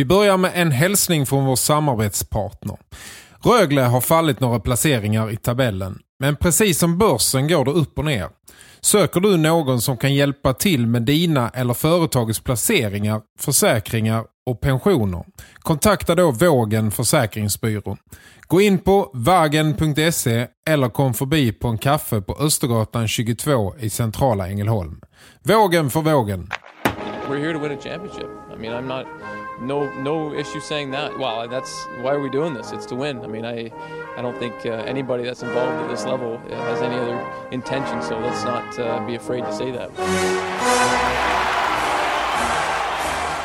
Vi börjar med en hälsning från vår samarbetspartner. Rögle har fallit några placeringar i tabellen. Men precis som börsen går det upp och ner. Söker du någon som kan hjälpa till med dina eller företagets placeringar, försäkringar och pensioner? Kontakta då Vågen Försäkringsbyrå. Gå in på vagen.se eller kom förbi på en kaffe på Östergatan 22 i centrala Ängelholm. Vågen för vågen. We're here to win a championship. I mean, I'm not no no issue saying that. Well, that's why are we doing this? It's to win. I mean, I I don't think uh, anybody that's involved at this level uh, has any other intention. So let's not uh, be afraid to say that.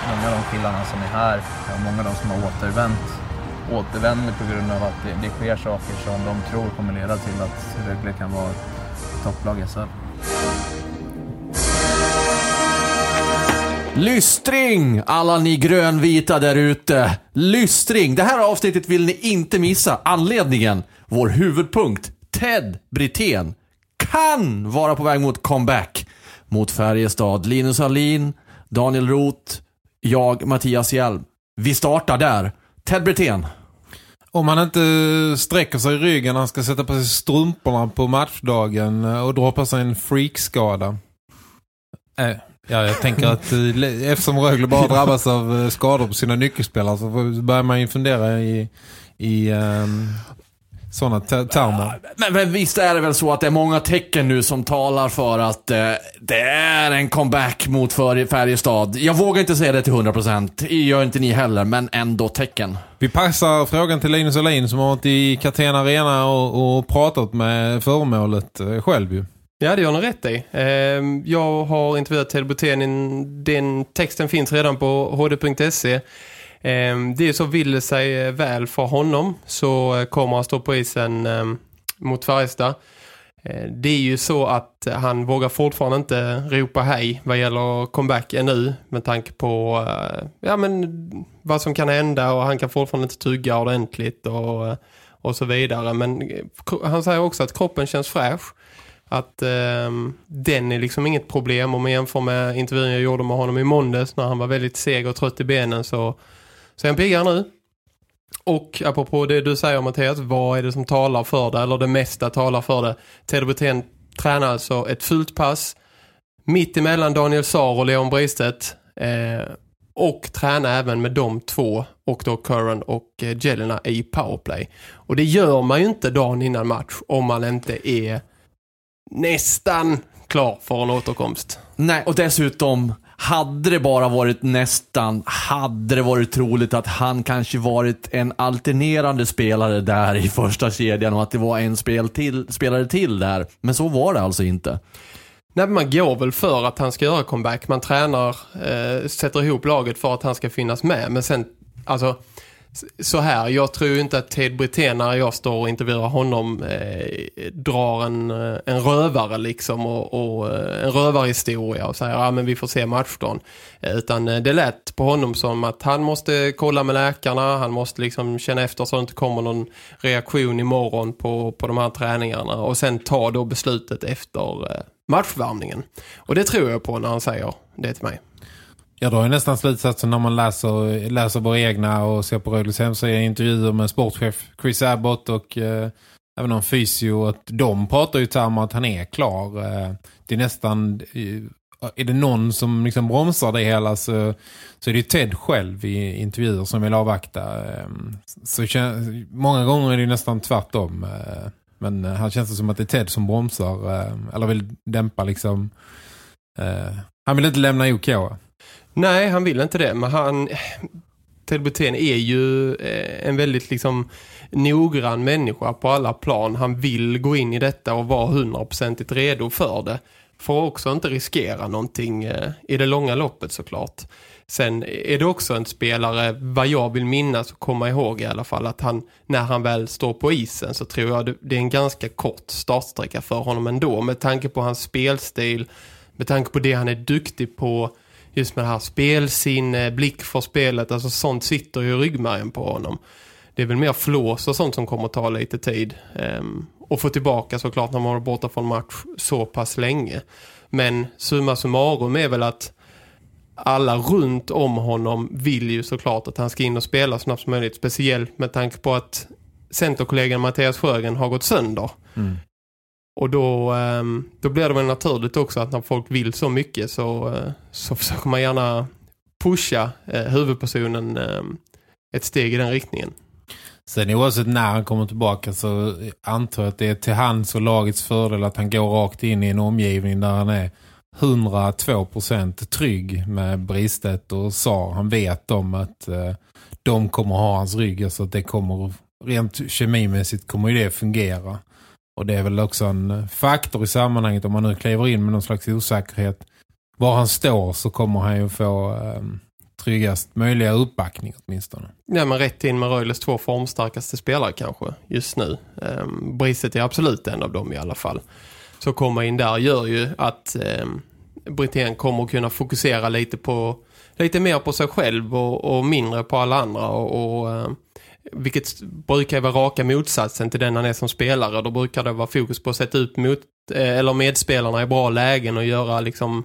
Många av de killarna som är här, och många av de som har återvänt, återvänder på grund av att det, det sker saker som de tror kommer leda till att Rögle kan vara topplag i SHL. Lystring! Alla ni grönvita där ute. Lystring! Det här avsnittet vill ni inte missa. Anledningen? Vår huvudpunkt, Ted Brithén, kan vara på väg mot comeback. Mot Färjestad. Linus Alin, Daniel Roth, jag, Mattias Hjelm. Vi startar där. Ted Brithén. Om han inte eh, sträcker sig i ryggen när han ska sätta på sig strumporna på matchdagen eh, och dra på sig en freakskada. Äh, Ja, jag tänker att eh, eftersom Rögle bara drabbas av eh, skador på sina nyckelspelare så börjar man ju fundera i, i um, sådana termer. Men, men visst är det väl så att det är många tecken nu som talar för att eh, det är en comeback mot Färjestad. Jag vågar inte säga det till 100%. Gör inte ni heller, men ändå tecken. Vi passar frågan till Linus Olin som har varit i Catena Arena och, och pratat med föremålet eh, själv ju. Ja, det gör ni rätt i. Ehm, jag har intervjuat Ted Botenin. Den texten finns redan på hd.se. Ehm, det är så vill det sig eh, väl för honom så eh, kommer han stå på isen ehm, mot Färjestad. Det är ju så att han vågar fortfarande inte ropa hej vad gäller comeback ännu med tanke på eh, ja, men vad som kan hända och han kan fortfarande inte tugga ordentligt och, och så vidare. Men han säger också att kroppen känns fräsch. Att eh, den är liksom inget problem om man jämför med intervjun jag gjorde med honom i måndags när han var väldigt seg och trött i benen så, så är han piggare nu. Och apropå det du säger Mattias, vad är det som talar för det? Eller det mesta talar för det. Ted Brithén tränar alltså ett fullt pass mitt emellan Daniel Saar och Leon Bristedt. Eh, och träna även med de två och då Curran och eh, Jelena i powerplay. Och det gör man ju inte dagen innan match om man inte är nästan klar för en återkomst. Nej, och dessutom hade det bara varit nästan, hade det varit troligt att han kanske varit en alternerande spelare där i första kedjan och att det var en spel till, spelare till där. Men så var det alltså inte. Nej, man går väl för att han ska göra comeback. Man tränar, eh, sätter ihop laget för att han ska finnas med. Men sen, alltså så här, jag tror inte att Ted Brithén när jag står och intervjuar honom eh, drar en, eh, en rövare liksom och, och eh, en rövarhistoria och säger ja men vi får se matchdagen. Eh, utan det lät på honom som att han måste kolla med läkarna, han måste liksom känna efter så att det inte kommer någon reaktion imorgon på, på de här träningarna och sen ta då beslutet efter eh, matchvärmningen. Och det tror jag på när han säger det till mig. Jag drar ju nästan slutsatsen när man läser, läser våra egna och ser på Rögles hemsida intervjuer med sportchef Chris Abbott och eh, även om fysio att de pratar ju om att han är klar. Eh, det är nästan eh, är det någon som liksom bromsar det hela så, så är det ju Ted själv i intervjuer som vill avvakta. Eh, så många gånger är det nästan tvärtom. Eh, men eh, här känns det som att det är Ted som bromsar eller vill dämpa liksom. Han vill inte lämna OK. Nej, han vill inte det. Men han... Ted Butén är ju eh, en väldigt liksom noggrann människa på alla plan. Han vill gå in i detta och vara hundraprocentigt redo för det. får också inte riskera någonting eh, i det långa loppet såklart. Sen är det också en spelare, vad jag vill minnas och komma ihåg i alla fall, att han, när han väl står på isen så tror jag det är en ganska kort startsträcka för honom ändå. Med tanke på hans spelstil, med tanke på det han är duktig på, just med det här spelsinne, blick för spelet, alltså sånt sitter ju i ryggmärgen på honom. Det är väl mer flås och sånt som kommer att ta lite tid. Um, och få tillbaka såklart när man har borta från match så pass länge. Men summa summarum är väl att alla runt om honom vill ju såklart att han ska in och spela så snabbt som möjligt. Speciellt med tanke på att centerkollegan Mattias Sjögren har gått sönder. Mm. Och då, ehm, då blir det väl naturligt också att när folk vill så mycket så, eh, så försöker man gärna pusha eh, huvudpersonen ehm, ett steg i den riktningen. Sen oavsett när han kommer tillbaka så antar jag att det är till hans och lagets fördel att han går rakt in i en omgivning där han är 102% trygg med Bristet och Sar. Han vet om att eh, de kommer ha hans rygg. Så att det kommer, rent kemimässigt kommer ju det fungera. Och det är väl också en faktor i sammanhanget om man nu kliver in med någon slags osäkerhet. Var han står så kommer han ju få eh, tryggast möjliga uppbackning åtminstone. Ja, men rätt in med Röjles två formstarkaste spelare kanske just nu. Ehm, um, Bristet är absolut en av dem i alla fall. Så komma in där gör ju att ehm, um, Britén kommer att kunna fokusera lite på lite mer på sig själv och, och mindre på alla andra och, och ehm, vilket brukar vara raka motsatsen till den han är som spelare. Då brukar det vara fokus på att sätta ut mot, eh, eller medspelarna i bra lägen och göra liksom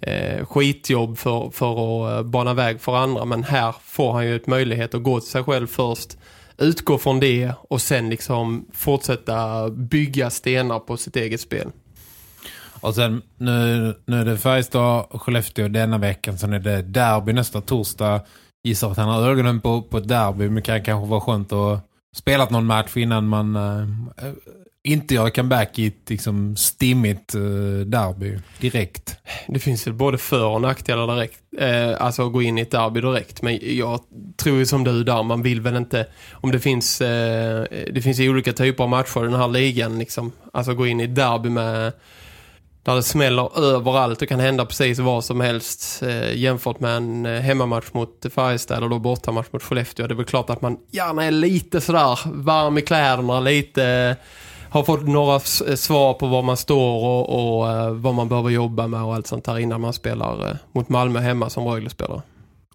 eh, skitjobb för, för att eh, bana väg för andra. Men här får han ju ett möjlighet att gå till sig själv först. Utgå från det och sen liksom fortsätta bygga stenar på sitt eget spel. Och sen nu, nu är det Färjestad och Skellefteå denna veckan. Sen är det derby nästa torsdag. Gissar att han har ögonen på, på ett derby. Men kan kanske vara skönt att spela någon match innan man äh, inte gör comeback i ett liksom, stimmigt äh, derby direkt. Det finns väl både för- och nackdelar direkt. Eh, alltså att gå in i ett derby direkt. Men jag tror ju som du där, man vill väl inte... Om det finns eh, det finns olika typer av matcher i den här ligan. Liksom, alltså gå in i ett derby med... Där det smäller överallt och kan hända precis vad som helst eh, jämfört med en eh, hemmamatch mot Färjestad eller då bortamatch mot Skellefteå. Det är väl klart att man gärna är lite sådär varm i kläderna, lite eh, har fått några eh, svar på var man står och, och eh, vad man behöver jobba med och allt sånt här innan man spelar mot Malmö hemma som Rögle-spelare.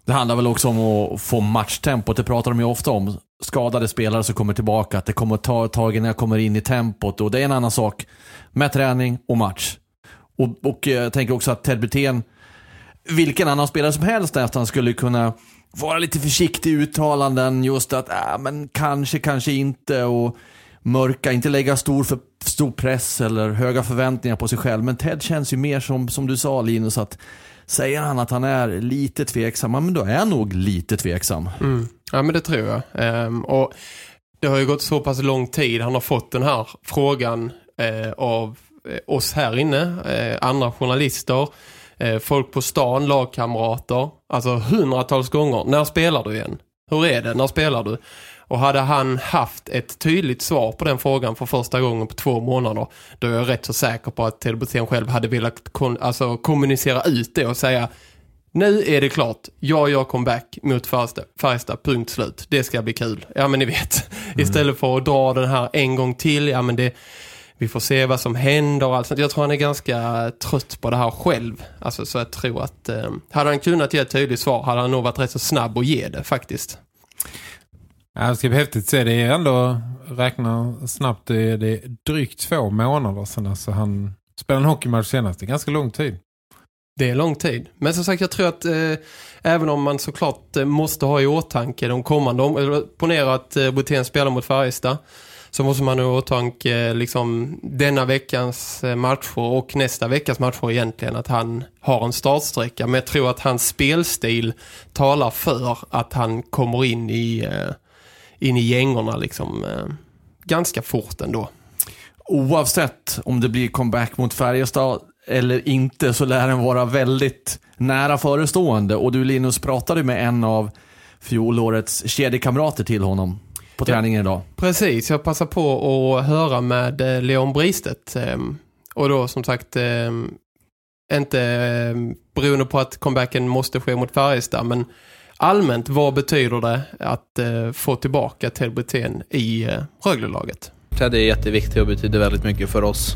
Det handlar väl också om att få matchtempot. Det pratar de ju ofta om. Skadade spelare som kommer tillbaka. Att det kommer att ta ett tag innan jag kommer in i tempot. Och det är en annan sak med träning och match. Och, och eh, jag tänker också att Ted Brithén, vilken annan spelare som helst nästan skulle kunna vara lite försiktig i uttalanden. Just att, äh, men kanske, kanske inte. Och mörka, inte lägga stor, för, stor press eller höga förväntningar på sig själv. Men Ted känns ju mer som, som du sa Linus, att säger han att han är lite tveksam, men då är han nog lite tveksam. Mm. Ja men det tror jag. Ehm, och det har ju gått så pass lång tid. Han har fått den här frågan eh, av oss här inne, eh, andra journalister, eh, folk på stan, lagkamrater. Alltså hundratals gånger. När spelar du igen? Hur är det? När spelar du? Och hade han haft ett tydligt svar på den frågan för första gången på två månader då är jag rätt så säker på att Telbotén själv hade velat kon alltså, kommunicera ut det och säga nu är det klart, jag gör comeback mot Färjestad, punkt slut. Det ska bli kul. Ja men ni vet, mm. istället för att dra den här en gång till, ja men det vi får se vad som händer och allt sånt. Jag tror han är ganska trött på det här själv. Alltså så jag tror att eh, hade han kunnat ge ett tydligt svar hade han nog varit rätt så snabb att ge det faktiskt. Ja, det ska bli häftigt att se. Det är ändå, räkna snabbt, det är, det är drygt två månader sedan alltså han spelade en hockeymatch senast. Det är ganska lång tid. Det är lång tid. Men som sagt, jag tror att eh, även om man såklart eh, måste ha i åtanke de kommande, om, ponera att eh, Botén spelar mot Färjestad så måste man ha i åtanke eh, liksom, denna veckans eh, matcher och nästa veckas matcher egentligen att han har en startsträcka. Men jag tror att hans spelstil talar för att han kommer in i... Eh, in i gängorna liksom ganska fort ändå. Oavsett om det blir comeback mot Färjestad eller inte så lär den vara väldigt nära förestående. Och du Linus pratade med en av fjolårets kedjekamrater till honom på träningen idag. Precis, jag passar på att höra med eh, Leon Bristet. Ehm, och då som sagt ehm, inte eh, beroende på att comebacken måste ske mot Färjestad, men allmänt, vad betyder det att eh, få tillbaka Ted Brithén i eh, Rögle-laget? Ted är jätteviktig och betyder väldigt mycket för oss.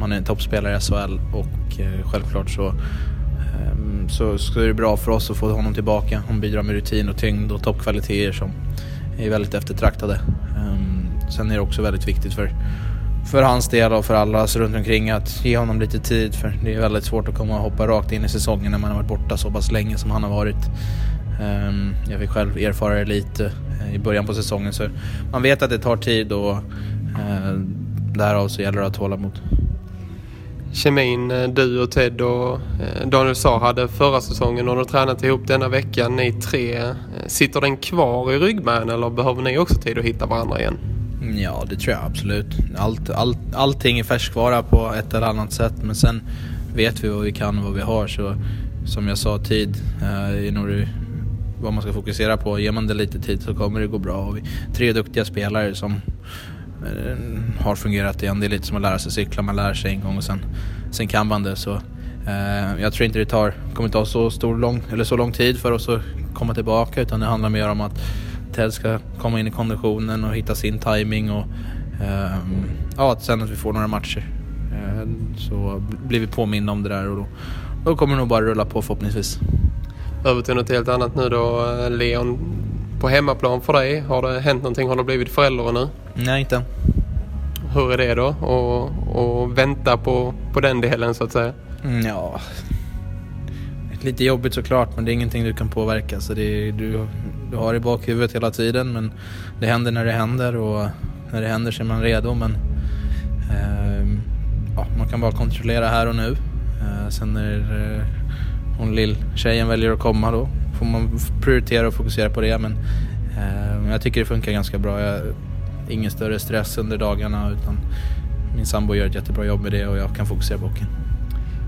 Han är en toppspelare i SHL och självklart så, så, så är det bra för oss att få honom tillbaka. Han bidrar med rutin och tyngd och toppkvaliteter som är väldigt eftertraktade. Ehm, sen är det också väldigt viktigt för, för hans del och för allas runt omkring att ge honom lite tid för det är väldigt svårt att komma och hoppa rakt in i säsongen när man har varit borta så pass länge som han har varit. Ehm, jag fick själv erfara det lite eh, i början på säsongen så man vet att det tar tid och eh, därav så gäller det att hålla mot. Kemin, eh, du och Ted och eh, Daniel Saar hade förra säsongen och de tränat ihop denna vecka, ni tre. Eh, sitter den kvar i ryggmärgen eller behöver ni också tid att hitta varandra igen? Mm, ja, det tror jag absolut. Allt, allt, allting är färskvara på ett eller annat sätt men sen vet vi vad vi kan och vad vi har så som jag sa, tid är nog vad man ska fokusera på. Ger man det lite tid så kommer det gå bra. Och vi, tre duktiga spelare som har fungerat igen. Det är lite som att lära sig cykla, man lär sig en gång och sen, sen kan man det. Så, eh, jag tror inte det tar, kommer ta så, stor, lång, eller så lång tid för oss att komma tillbaka utan det handlar mer om att Ted ska komma in i konditionen och hitta sin timing och eh, ja, sen att vi får några matcher. Eh, så blir vi påminna om det där och då, då kommer det nog bara rulla på förhoppningsvis. Över till något helt annat nu då, eh, Leon på hemmaplan för dig? Har det hänt någonting? Har du blivit förälder nu? Nej, inte. Hur är det då? Och, och vänta på, på den delen så att säga? Mm, ja, lite jobbigt såklart men det är ingenting du kan påverka. Så det du, du har det i bakhuvudet hela tiden men det händer när det händer och när det händer så är man redo. Men eh, ja, man kan bara kontrollera här och nu. Eh, sen när eh, hon lill-tjejen väljer att komma då får man prioritera och fokusera på det. Men eh, jag tycker det funkar ganska bra. Jag, ingen större stress under dagarna utan min sambo gör ett jättebra jobb med det och jag kan fokusera på hockeyn.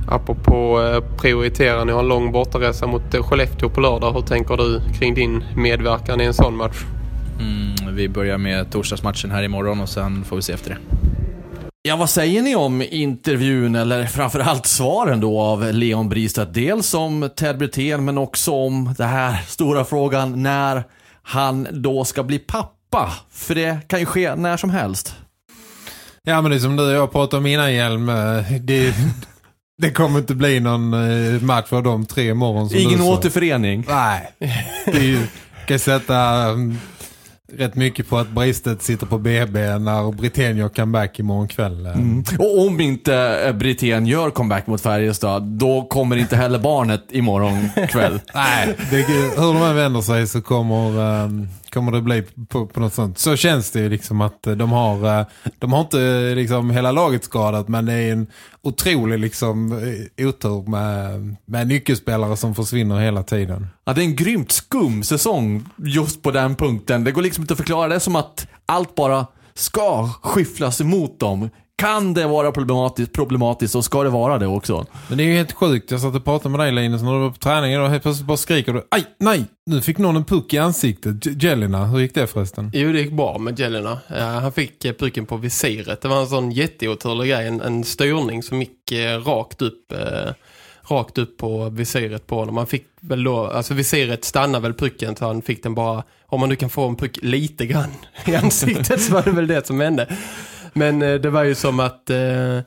Apropå eh, prioritera, ni har en lång bortaresa mot eh, Skellefteå på lördag. Hur tänker du kring din medverkan i en sån match? Mm, vi börjar med torsdagsmatchen här imorgon och sen får vi se efter det. Ja, vad säger ni om intervjun, eller framförallt svaren då av Leon Bristedt? Dels om Ted Brithén, men också om den här stora frågan när han då ska bli pappa. För det kan ju ske när som helst. Ja, men det är som du och jag pratade om innan, Hjelm. Det, det kommer inte bli någon eh, match för de tre imorgon. Ingen återförening. Nej, det är ju, kan sätta mm, rätt mycket på att Bristet sitter på BB när Britén gör comeback imorgon kväll. Mm. Och om inte eh, Britén gör comeback mot Färjestad, då kommer inte heller barnet imorgon kväll. Nej, det, hur de än vänder sig så kommer, um, kommer det bli på, på något sånt. Så känns det ju liksom att eh, de har, eh, de har inte eh, liksom hela laget skadat men det är en otrolig liksom otur med, med nyckelspelare som försvinner hela tiden. Ja, det är en grymt skum säsong just på den punkten. Det går liksom inte att förklara det som att allt bara ska skyfflas emot dem. Kan det vara problematiskt, problematiskt så ska det vara det också. Men det är ju helt sjukt. Jag satt och pratade med dig Linus när du var på träningen och helt plötsligt bara skriker du Aj, nej, nu fick någon en puck i ansiktet. Jelena, hur gick det förresten? Jo, det gick bra med Jelena. han fick eh, pucken på visiret. Det var en sån jätteoturlig grej. En, en styrning som gick eh, rakt upp... Rakt upp på visiret på honom. Han fick väl då, alltså visiret stannade väl pucken så han fick den bara, om man nu kan få en puck lite grann i ansiktet så var det väl det som hände. Men eh, det var ju som att eh,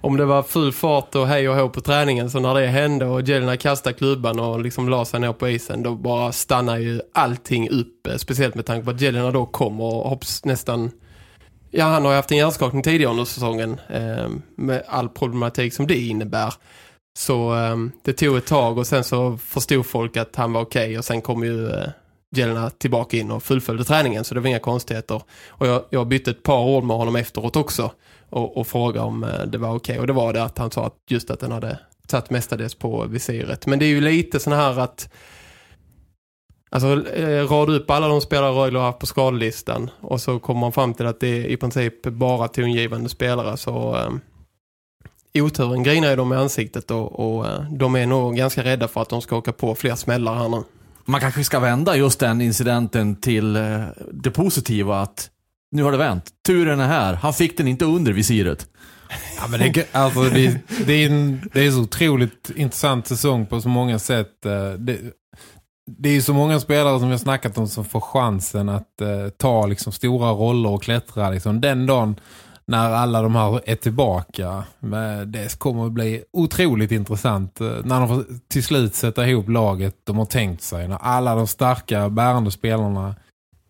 om det var full fart och hej och hå på träningen så när det hände och Jelena kastade klubban och liksom la sig ner på isen då bara stannar ju allting upp. Eh, speciellt med tanke på att Jelena då kom och hopps nästan... Ja, han har ju haft en hjärnskakning tidigare under säsongen eh, med all problematik som det innebär. Så eh, det tog ett tag och sen så förstod folk att han var okej okay, och sen kom ju eh, Jelena tillbaka in och fullföljde träningen så det var inga konstigheter. Och jag, jag bytte ett par ord med honom efteråt också och, och frågade om eh, det var okej. Okay. Och det var det att han sa att just att den hade satt mestadels på visiret. Men det är ju lite sån här att Alltså eh, rada upp alla de spelare Rögle har haft på skadelistan och så kommer man fram till att det är i princip bara tongivande spelare så eh, oturen grinar ju dem i ansiktet och, och eh, de är nog ganska rädda för att de ska åka på fler smällar här nu. Man kanske ska vända just den incidenten till eh, det positiva att nu har det vänt. Turen är här. Han fick den inte under visiret. Ja, men det, alltså, det, det, är en, det är så otroligt intressant säsong på så många sätt. Eh, det, det är så många spelare som vi har snackat om som får chansen att eh, ta liksom, stora roller och klättra. Liksom. Den dagen när alla de här är tillbaka. Men det kommer att bli otroligt intressant eh, när de får till slut sätta ihop laget de har tänkt sig. När alla de starka bärande spelarna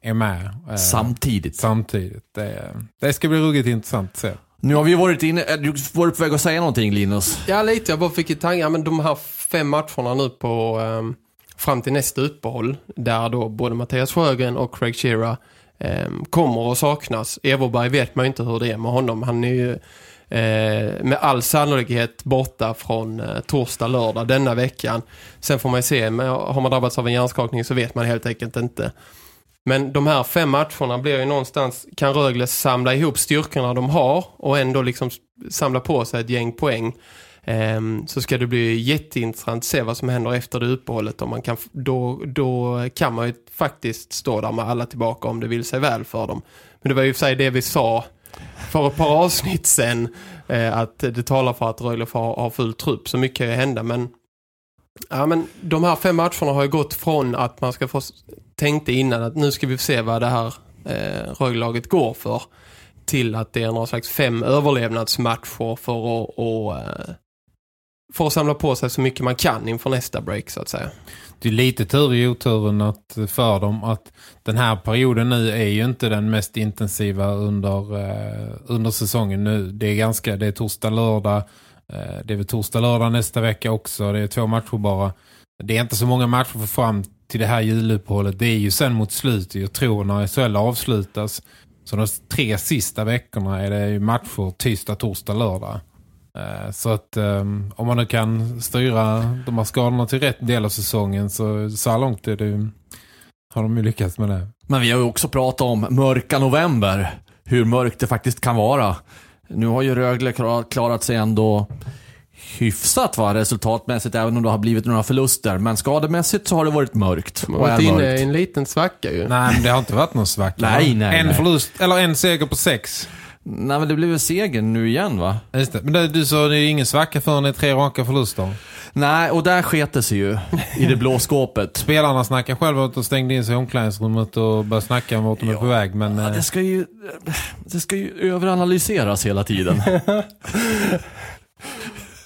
är med. eh, Samtidigt. samtidigt. Det, det ska bli ruggigt intressant att se. Nu har vi varit inne, är du varit på väg att säga någonting Linus? Ja, lite. Jag bara fick i tanke, ja, men de här fem matcherna nu på ehm, fram till nästa uppehåll, där då både Mattias Sjögren och Craig Shearer Ehm, kommer att saknas. Everberg vet man ju inte hur det är med honom. Han är ju eh, med all sannolikhet borta från eh, torsdag, lördag denna veckan. Sen får man ju se, men har man drabbats av en hjärnskakning så vet man helt enkelt inte. Men de här fem matcherna blir ju någonstans, kan Rögle samla ihop styrkorna de har och ändå liksom samla på sig ett gäng poäng. Ehm, så ska det bli jätteintressant att se vad som händer efter det uppehållet. Om man kan, då, då kan man ju faktiskt stå där med alla tillbaka om det vill sig väl för dem. Men det var ju för sig det vi sa för ett par avsnitt sen eh, att det talar för att Rögle har ha full trupp. Så mycket kan ju hända men Ja, men de här fem matcherna har ju gått från att man ska få tänkte innan att nu ska vi se vad det här eh, Röglaget går för till att det är någon slags fem överlevnadsmatcher för att, och, eh, Får för att samla på sig så mycket man kan inför nästa break så att säga. Det är lite tur i oturen att, för dem att den här perioden nu är ju inte den mest intensiva under, eh, under säsongen nu. Det är ganska, det är torsdag, lördag. Eh, det är väl torsdag, lördag nästa vecka också. Det är två matcher bara. Det är inte så många matcher för fram till det här juluppehållet. Det är ju sen mot slutet. Jag tror när SHL avslutas. Så de tre sista veckorna är det ju matcher tisdag, torsdag, lördag. Eh, Så att um, om man nu kan styra de här skadorna till rätt del av säsongen så, så här långt är det, har de ju lyckats med det. Men vi har ju också pratat om mörka november. Hur mörkt det faktiskt kan vara. Nu har ju Rögle klar- klarat sig ändå hyfsat va, resultatmässigt även om det har blivit några förluster. Men skademässigt så har det varit mörkt. Och har är varit inne mörkt. i en liten svacka ju. Nej, men det har inte varit någon svacka. Nej, nej, En nej. förlust, eller en seger på sex. Nej men det blev väl seger nu igen va? Just det. Men det, du sa det är ingen svacka förrän det är tre raka förluster. Nej, och där sket det sig ju i det blå skåpet. Spelarna snackar själva de stängde in sig i omklädningsrummet och började snacka om vart de är på väg. Men Ja, eh, det, ska ju, det ska ju överanalyseras hela tiden.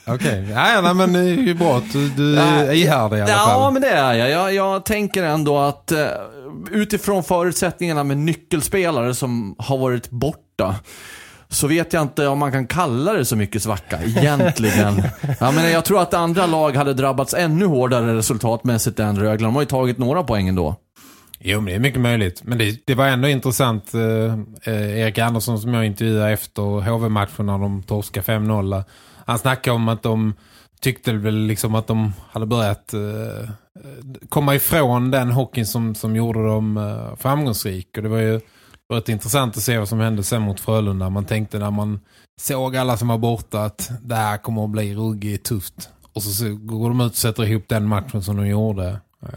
okej. Ja, ja, nej, men det är ju bra att du, du är ihärdig i alla Ja, fall. men det är jag. jag. Jag tänker ändå att eh, utifrån förutsättningarna med nyckelspelare som har varit svarta så vet jag inte om man kan kalla det så mycket svacka egentligen. ja, men jag tror att andra lag hade drabbats ännu hårdare resultatmässigt än Rögle. De har ju tagit några poäng ändå. Jo, men det är mycket möjligt. Men det, det var ändå intressant. Eh, eh, Erik Andersson som jag intervjuade efter HV-matchen när de torskade 5-0. Han snackade om att de tyckte väl liksom att de hade börjat eh, komma ifrån den hockeyn som, som gjorde dem eh, framgångsrik. Och det var ju rätt intressant att se vad som hände sen mot Frölunda. Man tänkte när man såg alla som var borta att det här kommer att bli ruggigt tufft. Och så, går de ut och sätter ihop den matchen som de gjorde. Eh,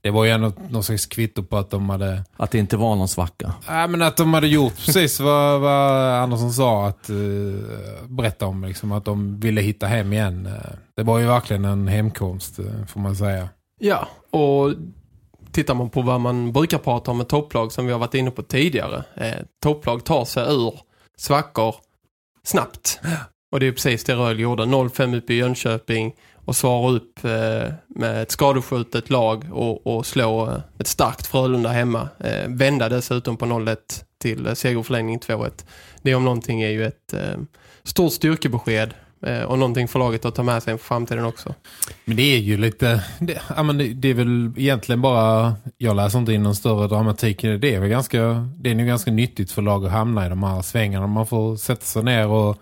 Det var ju ändå någon slags kvitto på att de hade Att det inte var någon svacka. Ja, men att de hade gjort precis vad, vad Andersson sa att uh, berätta om. Liksom, att de ville hitta hem igen. Eh, det var ju verkligen en hemkomst, får man säga. Ja, och tittar man på vad man brukar prata om med topplag som vi har varit inne på tidigare. Eh, topplag tar sig ur svackor snabbt. Och det är precis det Röhl gjorde. 0-5 upp i Jönköping och svara upp eh, med ett skadeskjutet lag och, och slå eh, ett starkt Frölunda hemma. Eh, vända dessutom på 0-1 till eh, segerförlängning 2-1. Det om någonting är ju ett eh, stort styrkebesked Eh, och någonting för laget att ta med sig inför framtiden också. Men det är ju lite... Det, ja, men det, det är väl egentligen bara... Jag läser inte in någon större dramatik i det. Det är väl ganska, det är nog ganska nyttigt för lag att hamna i de här svängarna. Man får sätta sig ner och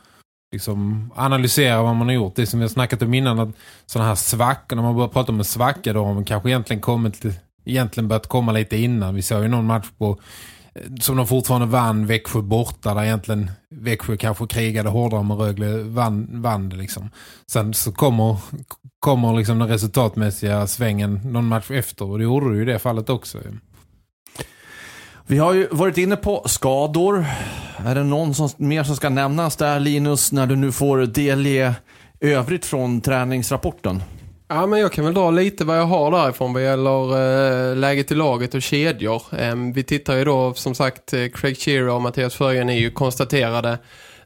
liksom analysera vad man har gjort. Det som vi har snackat om innan, att sådana här svackor, när man börjar prata om en svacka då har man kanske egentligen kommit egentligen börjat komma lite innan. Vi såg ju någon match på som de fortfarande vann Växjö borta där egentligen Växjö kanske krigade hårdare med Rögle vann, vann det liksom. Sen så kommer, kommer liksom den resultatmässiga svängen någon match efter och det gjorde du ju i det fallet också. Vi har ju varit inne på skador. Är det någon som, mer som ska nämnas där Linus när du nu får delge övrigt från träningsrapporten? Ja, men jag kan väl dra lite vad jag har därifrån vad gäller eh, läget i laget och kedjor. Eh, vi tittar ju då, som sagt, eh, Craig Shearer och Mattias Förgen är ju konstaterade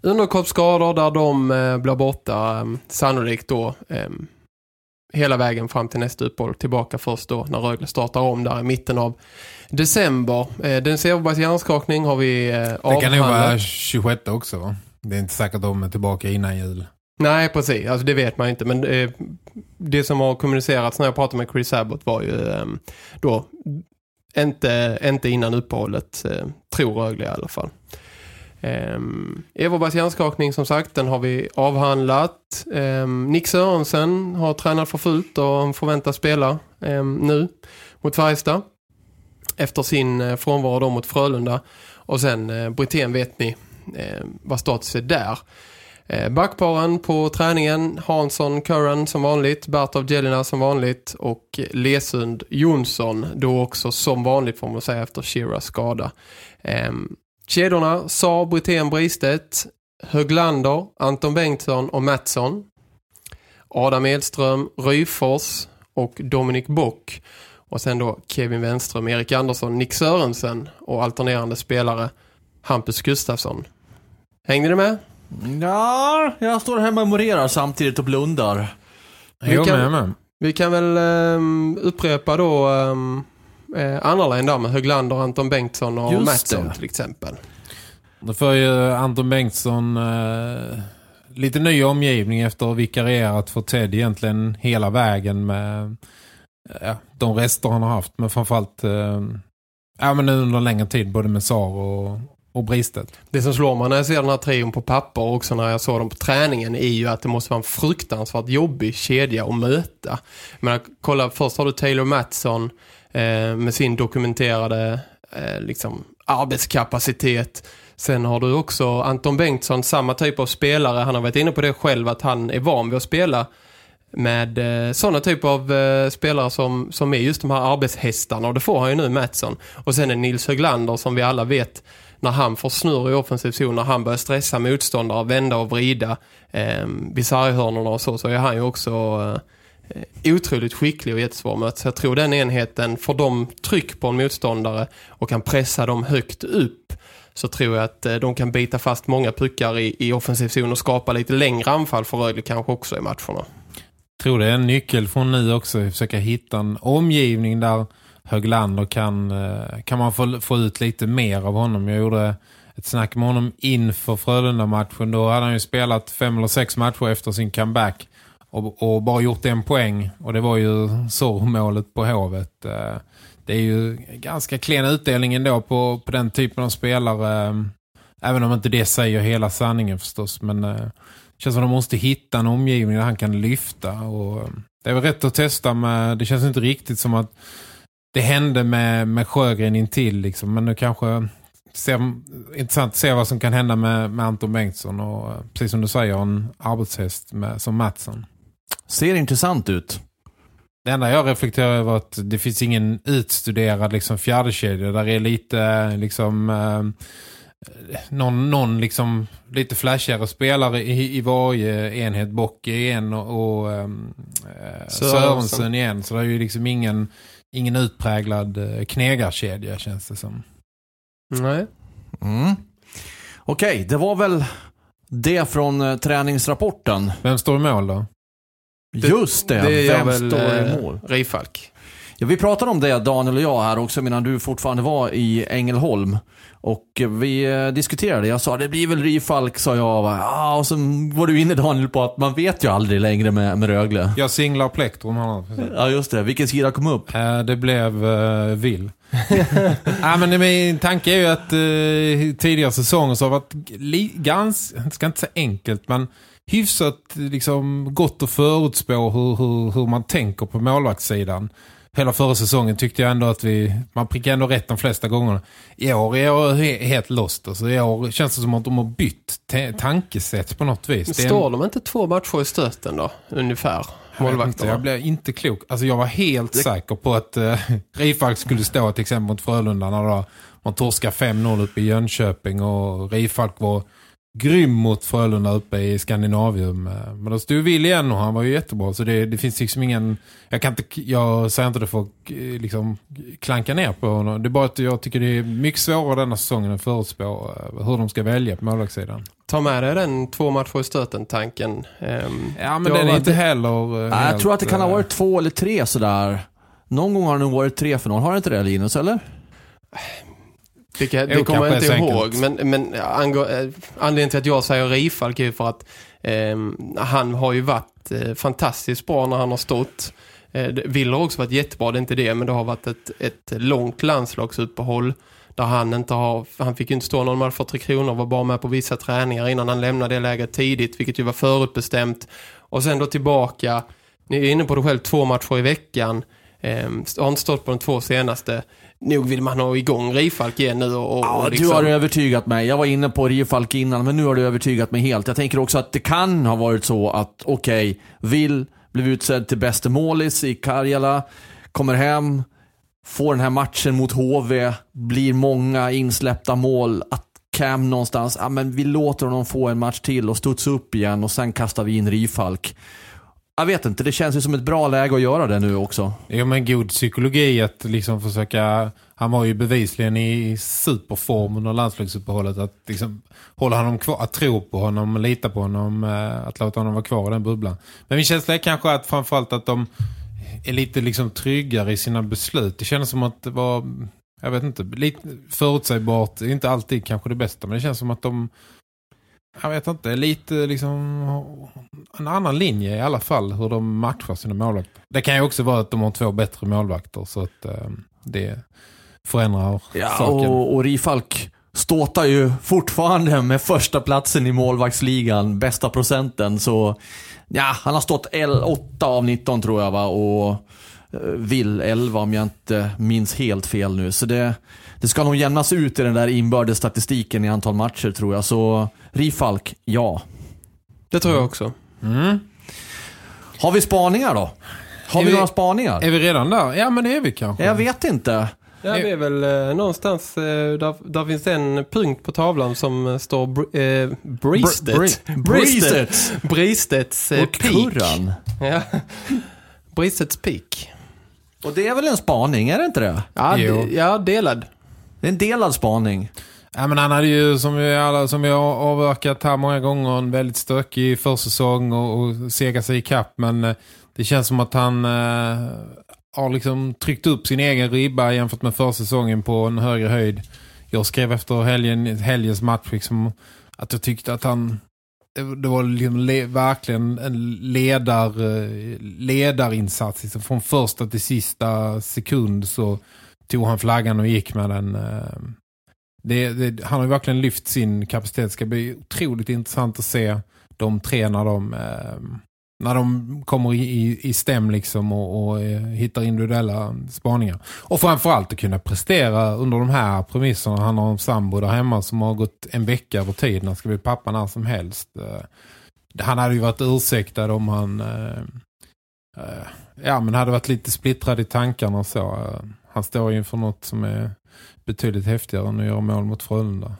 underkroppsskador där de eh, blir borta, eh, sannolikt då eh, hela vägen fram till nästa uppehåll. Tillbaka först då när Rögle startar om där i mitten av december. Eh, den Severbergs hjärnskakning har vi eh, Det kan nog vara avhandlat. 26 också va? Det är inte säkert att de är tillbaka innan jul. Nej, precis. Alltså, det vet man ju inte. Men eh, det som har kommunicerats när jag pratade med Chris Abbott var ju eh, då inte, inte innan uppehållet, eh, tror Rögle i alla fall. Eh, Everbergs hjärnskakning som sagt, den har vi avhandlat. Eh, Nick Sörensen har tränat för fullt och förväntas spela eh, nu mot Färjestad. Efter sin eh, frånvaro då mot Frölunda. Och sen eh, Brithén vet ni eh, vad status är där. Eh, backparen på träningen Hansson Curran som vanligt, Bertov, Jelina som vanligt och Lesund Jonsson då också som vanligt får man säga efter Shearas skada. Ehm, kedjorna Saab, Brithén Bristedt, Höglander, Anton Bengtsson och Mattsson. Adam Edström, Ryfors och Dominik Bock. Och sen då Kevin Wenström, Erik Andersson, Nick Sörensen och alternerande spelare Hampus Gustafsson. Hängde ni med? Ja, jag står här och memorerar samtidigt och blundar. Vi Jag kan- med, med. Vi kan väl ehm, upprepa då um, eh, andra line där med Höglander, Anton Bengtsson och Just Mattsson det. till exempel. Då får ju Anton Bengtsson eh, lite ny omgivning efter att ha vikarierat för Ted egentligen hela vägen med ja, de rester han har haft. Men framförallt eh, ja, men under en längre tid både med Sar och, och Bristet. Det som slår mig när jag ser den här trion på papper och också när jag såg dem på träningen är ju att det måste vara en fruktansvärt jobbig kedja att möta. Men kolla, först har du Taylor Mattsson eh, med sin dokumenterade eh, liksom arbetskapacitet. Sen har du också Anton Bengtsson, samma typ av spelare. Han har varit inne på det själv att han är van vid att spela med eh, sådana typ av eh, spelare som, som är just de här arbetshästarna och det får han ju nu Mattsson. Och sen är Nils Höglander som vi alla vet när han får snurr i offensiv zon, när han börjar stressa motståndare, vända och vrida eh, vid sarghörnorna och så, så är han ju också eh, otroligt skicklig och jättesvår att möta. Så jag tror den enheten får de tryck på en motståndare och kan pressa dem högt upp så tror jag att eh, de kan bita fast många puckar i, i offensiv zon och skapa lite längre anfall för Rögle kanske också i matcherna. tror det är en nyckel från nu också att försöka hitta en omgivning där Höglander kan, eh, kan man få, få ut lite mer av honom. Jag gjorde ett snack med honom inför Frölunda-matchen. Då hade han ju spelat fem eller sex matcher efter sin comeback och, och bara gjort en poäng. Och det var ju sorgmålet målet på hovet. Eh, det är ju ganska klen utdelning ändå på, på den typen av spelare. Även om inte det säger hela sanningen förstås. Men eh, det känns som att de måste hitta en omgivning där han kan lyfta. Och det är väl rätt att testa med, det känns inte riktigt som att det hände med, med Sjögren intill liksom. Men nu kanske ser, intressant att se vad som kan hända med, med Anton Bengtsson och eh, precis som du säger en arbetshäst med, som Mattsson. Ser intressant ut. Det enda jag reflekterar över att det finns ingen utstuderad liksom fjärdekedja. Där är lite liksom eh, någon, någon liksom lite flashigare spelare i, i varje enhet. Bock i en och, och ehm, eh, Sörensen. Sörensen i en. Så det är ju liksom ingen, ingen utpräglad eh, knegarkedja känns det som. Nej. Mm. Okej, det var väl det från eh, träningsrapporten. Vem står i mål då? Just det, Det vem väl står i eh, mål? Rifalk. Ja, vi pratade om det, Daniel och jag här också, medan du fortfarande var i Ängelholm. Och eh, vi eh, diskuterade, jag sa det blir väl Rifalk, sa jag. Ja, och så var du inne Daniel på att man vet ju aldrig längre med, med Rögle. Jag singlar plektrum här. Ja, just det. Vilken sida kom upp? Eh, Det blev uh, vill. ja, men min tanke är ju att uh, tidigare säsonger så har varit ganska, ska inte säga enkelt, men hyfsat liksom gott att förutspå hur, hur, hur man tänker på målvaktssidan. Hela förra säsongen tyckte jag ändå att vi, man prickade ändå rätt de flesta gångerna. I år är jag he- helt lost. Alltså, I år känns det som att de har bytt tankesätt på något vis. Det är en- Står de inte två matcher i stöten då, ungefär? Jag, inte, jag blev inte klok. Alltså jag var helt säker på att uh, Rifalk skulle stå till exempel mot Frölunda när då man torskar 5-0 uppe i Jönköping och Rifalk var grym mot Frölunda uppe i Skandinavium. Eh, Men då stod Will igen och han var ju jättebra. Så det, det finns liksom ingen... Jag, kan inte, jag säger inte det för att eh, liksom, klanka ner på honom. Det är bara att jag tycker det är mycket svårare denna säsongen att förutspå eh, hur de ska välja på målvaktssidan. Ta med dig den två matcher i stöten-tanken. Ehm, Ja, men den är inte heller... Nej, jag helt, tror att det kan ha varit två eller tre sådär. Någon gång har det nog varit tre för någon. Har det inte det Linus, eller? Det, det Jo, kommer jag inte ihåg. enkelt. Men, men eh, anledningen till att jag säger Rifalk är för att ehm, han har ju varit eh, fantastiskt bra när han har stått. Eh, Willer har också varit jättebra, det är inte det. Men det har varit ett, ett långt landslagsuppehåll. Där han inte har, han fick ju inte stå någon match för Tre Kronor. Var bara med på vissa träningar innan han lämnade det läget tidigt. Vilket ju var förutbestämt. Och sen då tillbaka. Ni är inne på det själv, två matcher i veckan. Ehm, har inte stått på de två senaste. Nog vill man ha igång Rifalk igen nu och, och Ja, och du liksom- har övertygat mig. Jag var inne på Rifalk innan, men nu har du övertygat mig helt. Jag tänker också att det kan ha varit så att, okej, Will blev utsedd till bäste målis i Karjala, kommer hem, får den här matchen mot HV, blir många insläppta mål, att Cam någonstans, ja men vi låter honom få en match till och studsa upp igen och sen kastar vi in Rifalk. Jag vet inte, det känns ju som ett bra läge att göra det nu också. Jo men god psykologi att liksom försöka, han var ju bevisligen i superform under landslagsuppehållet att liksom hålla honom kvar, att tro på honom, lita på honom, eh, att låta honom vara kvar i den bubblan. Men min känsla är kanske att framförallt att de är lite liksom tryggare i sina beslut. Det känns som att det var, jag vet inte, lite förutsägbart, inte alltid kanske det bästa, men det känns som att de jag vet inte, lite liksom en annan linje i alla fall hur de matchar sina målvakter. Det kan ju också vara att de har två bättre målvakter så att eh, det förändrar Ja, saken. och, och Rifalk ståtar ju fortfarande med första platsen i målvaktsligan, bästa procenten. Så ja, han har stått L 8 av 19 tror jag va och eh, vill 11 om jag inte minns helt fel nu. Så det, det ska nog jämnas ut i den där inbördes statistiken i antal matcher tror jag. Så Rifalk, ja. Det tror jag också. Mm. Har vi spaningar då? Har vi vi- några spaningar? Är vi redan där? Ja men det är vi kanske. Jag vet inte. Ja, det är väl eh, någonstans, eh, där, där finns en punkt på tavlan som eh, står br eh, Bristet. Br- Bristet. Bristets eh, Och kurran. Ja. Bristets peak. Och det är väl en spaning, är det inte det? Ja, Jo. ja, delad. Det är en delad spaning. Ja, men han hade ju, som vi, alla, som vi har avverkat här många gånger, en väldigt stökig försäsong och, och sega sig i kapp. Men eh, det känns som att han eh, har liksom tryckt upp sin egen ribba jämfört med försäsongen på en högre höjd. Jag skrev efter helgen, helgens match liksom, att jag tyckte att han det, var liksom le, verkligen en ledar, eh, ledarinsats. Liksom från första till sista sekund så tog han flaggan och gick med den. Eh, det, det, han har ju verkligen lyft sin kapacitet. Det ska bli otroligt intressant att se de tre när de, eh, när de kommer i, i, i stäm liksom och, och eh, hittar individuella spaningar. Och framförallt att kunna prestera under de här premisserna. Han har en sambo där hemma som har gått en vecka över tid. Han ska bli pappa när som helst. Han hade ju varit ursäktad om han ja, men hade varit lite splittrad i tankarna och så. Han står inför något som är betydligt häftigare än att göra mål mot Frölunda.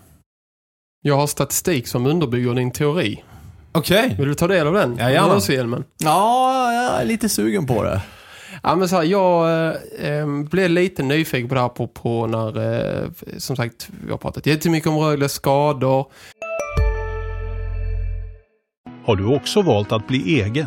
Jag har statistik som underbygger din teori. Okej. Vill du ta del av den? Ja, gärna. Ja, jag är lite sugen på det. Ja, men så här, jag eh, blev lite nyfiken på det här på, på när, eh, som sagt, vi har pratat jättemycket om Rögles skador. Har du också valt att bli egen?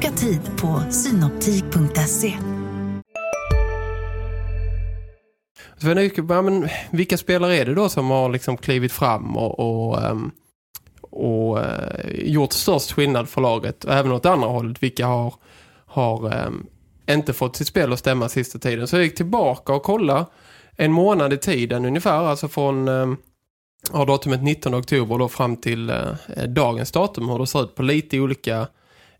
Boka tid på synoptik.se. Ja, men, vilka spelare är det då som har liksom klivit fram och, och, ehm, och eh, gjort störst skillnad för laget? Och även åt andra hållet, vilka har, har ehm, inte fått sitt spel att stämma sista tiden. Så jag gick tillbaka och kollade en månad i tiden ungefär, alltså från ehm, datumet 19 oktober då fram till eh, dagens datum hur det ser ut på lite olika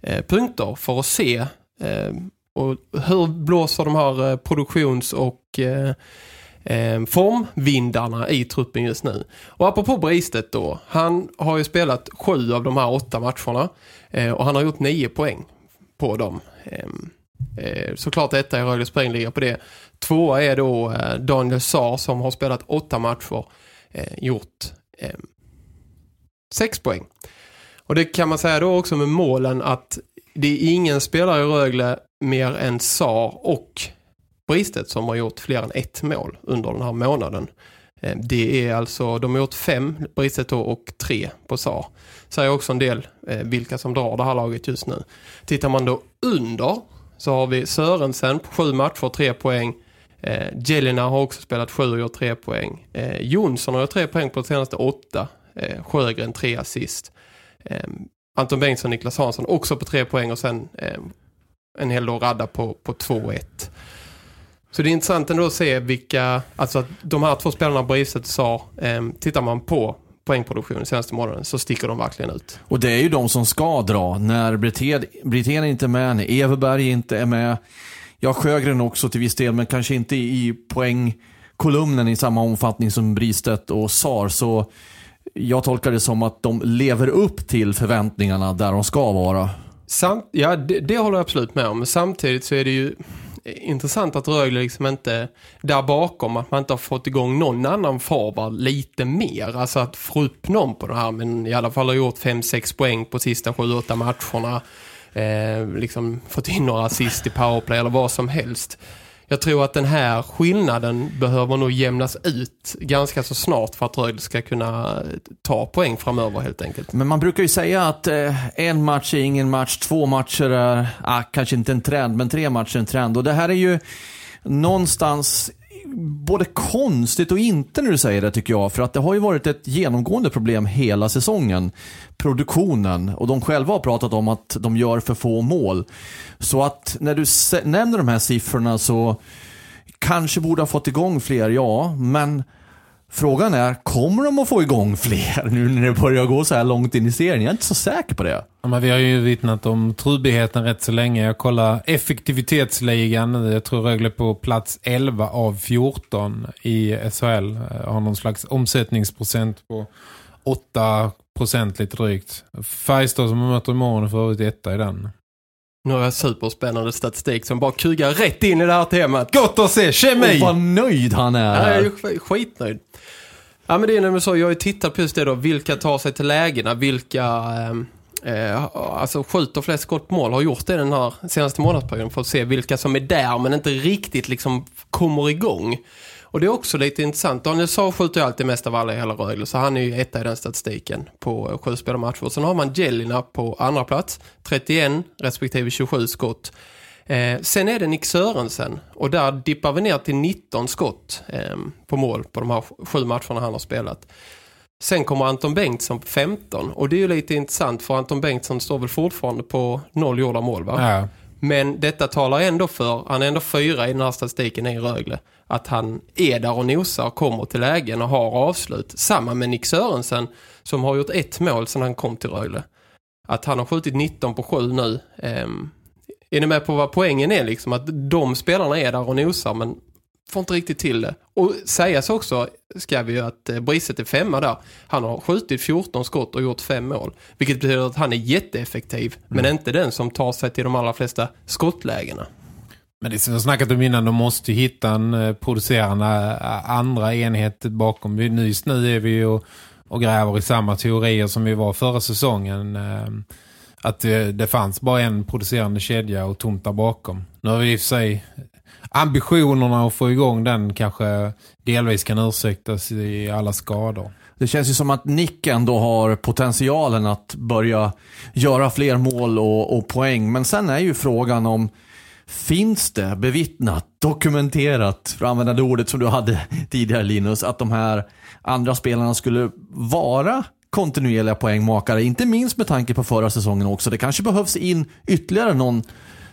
Eh, punkter för att se eh, och hur blåser de här eh, produktions- och eh, eh, formvindarna i truppen just nu. Och apropå Bristet då, han har ju spelat sju av de här åtta matcherna eh, och han har gjort nio poäng på dem. Ehm, eh, såklart detta är spring ligger på det. Tvåa är då eh, Daniel Saar som har spelat åtta matcher, eh, gjort eh, sex poäng. Och det kan man säga då också med målen att det är ingen spelare i Rögle mer än Sar och Bristet som har gjort fler än ett mål under den här månaden. Eh, det är alltså, de har gjort fem Bristet då och tre på Sar. Säger också en del eh, vilka som drar det här laget just nu. Tittar man då under så har vi Sörensen på sju matcher, tre poäng. Eh, Jelena har också spelat sju och gjort tre poäng. Eh, Jonsson har gjort tre poäng på de senaste åtta. Eh, Sjögren tre assist. Eh, Anton Bengtsson och Niklas Hansson också på tre poäng och sen eh, en hel radda på, på 2-1. Så det är intressant ändå att se vilka, alltså att de här två spelarna Bristet sa, eh, tittar man på poängproduktionen senaste månaden så sticker de verkligen ut. Och det är ju de som ska dra. När Brithén inte är med, när Everberg inte är med. Ja, Sjögren också till viss del, men kanske inte i poängkolumnen i samma omfattning som Bristedt och Sar. Så jag tolkar det som att de lever upp till förväntningarna där de ska vara. Samt, ja, det, det håller jag absolut med om. Samtidigt så är det ju intressant att Rögle liksom inte där bakom att man inte har fått igång någon annan forward lite mer. Alltså att få upp någon på det här. Men i alla fall har gjort 5-6 poäng på sista 7-8 matcherna. Eh, liksom fått in några assist i powerplay eller vad som helst. Jag tror att den här skillnaden behöver nog jämnas ut ganska så snart för att Rögle ska kunna eh, ta poäng framöver helt enkelt. Men man brukar ju säga att eh, en match är ingen match, två matcher är ah, kanske inte en trend, men tre matcher är en trend. Och det här är ju någonstans både konstigt och inte när du säger det tycker jag. För att det har ju varit ett genomgående problem hela säsongen. Produktionen. Och de själva har pratat om att de gör för få mål. Så att när du nämner de här siffrorna så kanske borde ha fått igång fler, ja. Men frågan är, kommer de att få igång fler nu när det börjar gå så här långt in i serien? Jag är inte så säker på det. Ja, men vi har ju vittnat om trubigheten rätt så länge. Jag kollar effektivitetsligan. Jag tror Rögle på plats 11 av 14 i SHL. Eh, Har någon slags omsättningsprocent på 8 procent lite drygt. Färjestad som man möter imorgon för övrigt etta i den. Nu har jag superspännande statistik som bara kugar rätt in i det här temat. Gott att se! Och Kemi! vad nöjd han är. Ja, jag är skitnöjd. Ja, men det är nämligen så. Jag har ju tittat på just det då. Vilka tar sig till lägena? Vilka ehm, eh, alltså skjuter flest skott på mål har gjort det den här senaste månadsperioden för att se vilka som är där men inte riktigt liksom kommer igång. Och det är också lite intressant. Daniel Saar skjuter ju alltid mest av alla i hela Rögle så han är ju etta i den statistiken på eh, sju spelarmatcher. Sen har man Jelina på andra plats, 31 respektive 27 skott. Eh, sen är det Nick Sörensen och där dippar vi ner till 19 skott eh, på mål på de här sju matcherna han har spelat. Sen kommer Anton Bengtsson på 15 och det är ju lite intressant för Anton Bengtsson står väl fortfarande på noll gjorda mål va? Ja. Men detta talar ändå för, han är ändå fyra i den här statistiken i Rögle, att han är där och nosar kommer till lägen och har avslut. Samma med Nick Sörensen som har gjort ett mål sedan han kom till Rögle. Att han har skjutit 19 på 7 nu. Ehm, är ni med på vad poängen är liksom? Att de spelarna är där och nosar men får inte riktigt till det. Och sägas också ska vi ju att eh, Brisset är femma där. Han har skjutit 14 skott och gjort fem mål. Vilket betyder att han är jätteeffektiv. Men inte den som tar sig till de allra flesta skottlägena. Men det är som jag snackat om innan, de måste hitta en eh, producerande eh, andra enhet bakom. Nu- Just nu är vi ju och, och gräver i samma teorier som vi var förra säsongen. Att det, det fanns bara en producerande kedja och tomt där bakom. Nu har vi i och för sig ambitionerna att få igång den kanske delvis kan ursäktas i alla skador. Det känns ju som att Nick ändå har potentialen att börja göra fler mål och, och poäng. Men sen är ju frågan om Finns det bevittnat, dokumenterat, för att använda det ordet som du hade tidigare Linus, att de här andra spelarna skulle vara kontinuerliga poängmakare, inte minst med tanke på förra säsongen också. Det kanske behövs in ytterligare någon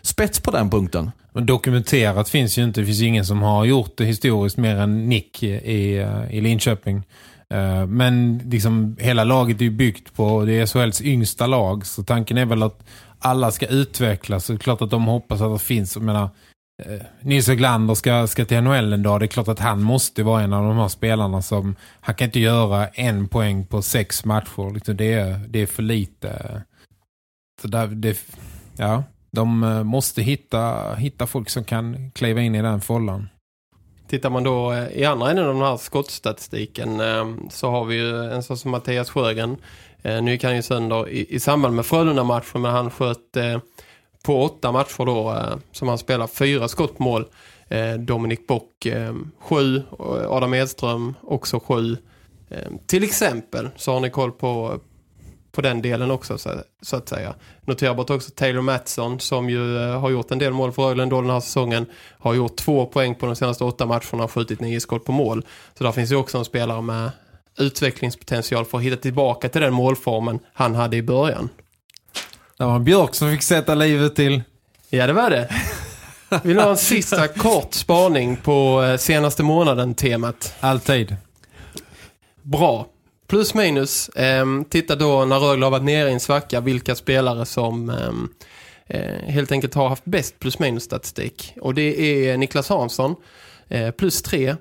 spets på den punkten. Men dokumenterat finns ju inte. Det finns ingen som har gjort det historiskt mer än Nick i, i Linköping. Eh, men liksom hela laget är ju byggt på det är SHLs yngsta lag. Så tanken är väl att alla ska utvecklas. Så det är klart att de hoppas att det finns. Jag menar, Eh, Nils Höglander ska, ska till NHL en dag. Det är klart att han måste vara en av de här spelarna som han kan inte göra en poäng på sex matcher. Liksom det, är, det är för lite. Så där, det, ja, de eh, måste hitta, hitta folk som kan kliva in i den follan. Tittar man då eh, i andra änden av den här skottstatistiken så har vi ju en sån som Mattias Sjögren. Nu gick han ju sönder i, i samband med Frölunda-matchen men han sköt eh, på åtta matcher då eh, som han spelar fyra skott på mål. Eh, Dominik Bock eh, sju, Adam Edström också sju. Till exempel så har ni koll på, på den delen också så, att säga. Noterbart också Taylor Mattsson som ju har gjort en del mål för Rögle då den här säsongen. Har gjort två poäng på de senaste åtta matcherna och skjutit nio skott på mål. Så där finns ju också en spelare med utvecklingspotential för att hitta tillbaka till den målformen han hade i början. Det var en Björk som fick sätta livet till. Ja, det var det. Vill du ha en sista kort spaning på eh, senaste månaden-temat? Alltid. Bra. Plus minus. Ehm, titta då när Rögle har varit nere i en svacka vilka spelare som ehm, eh, helt enkelt har haft bäst plus minus statistik. Och det är Niklas Hansson eh, plus 3,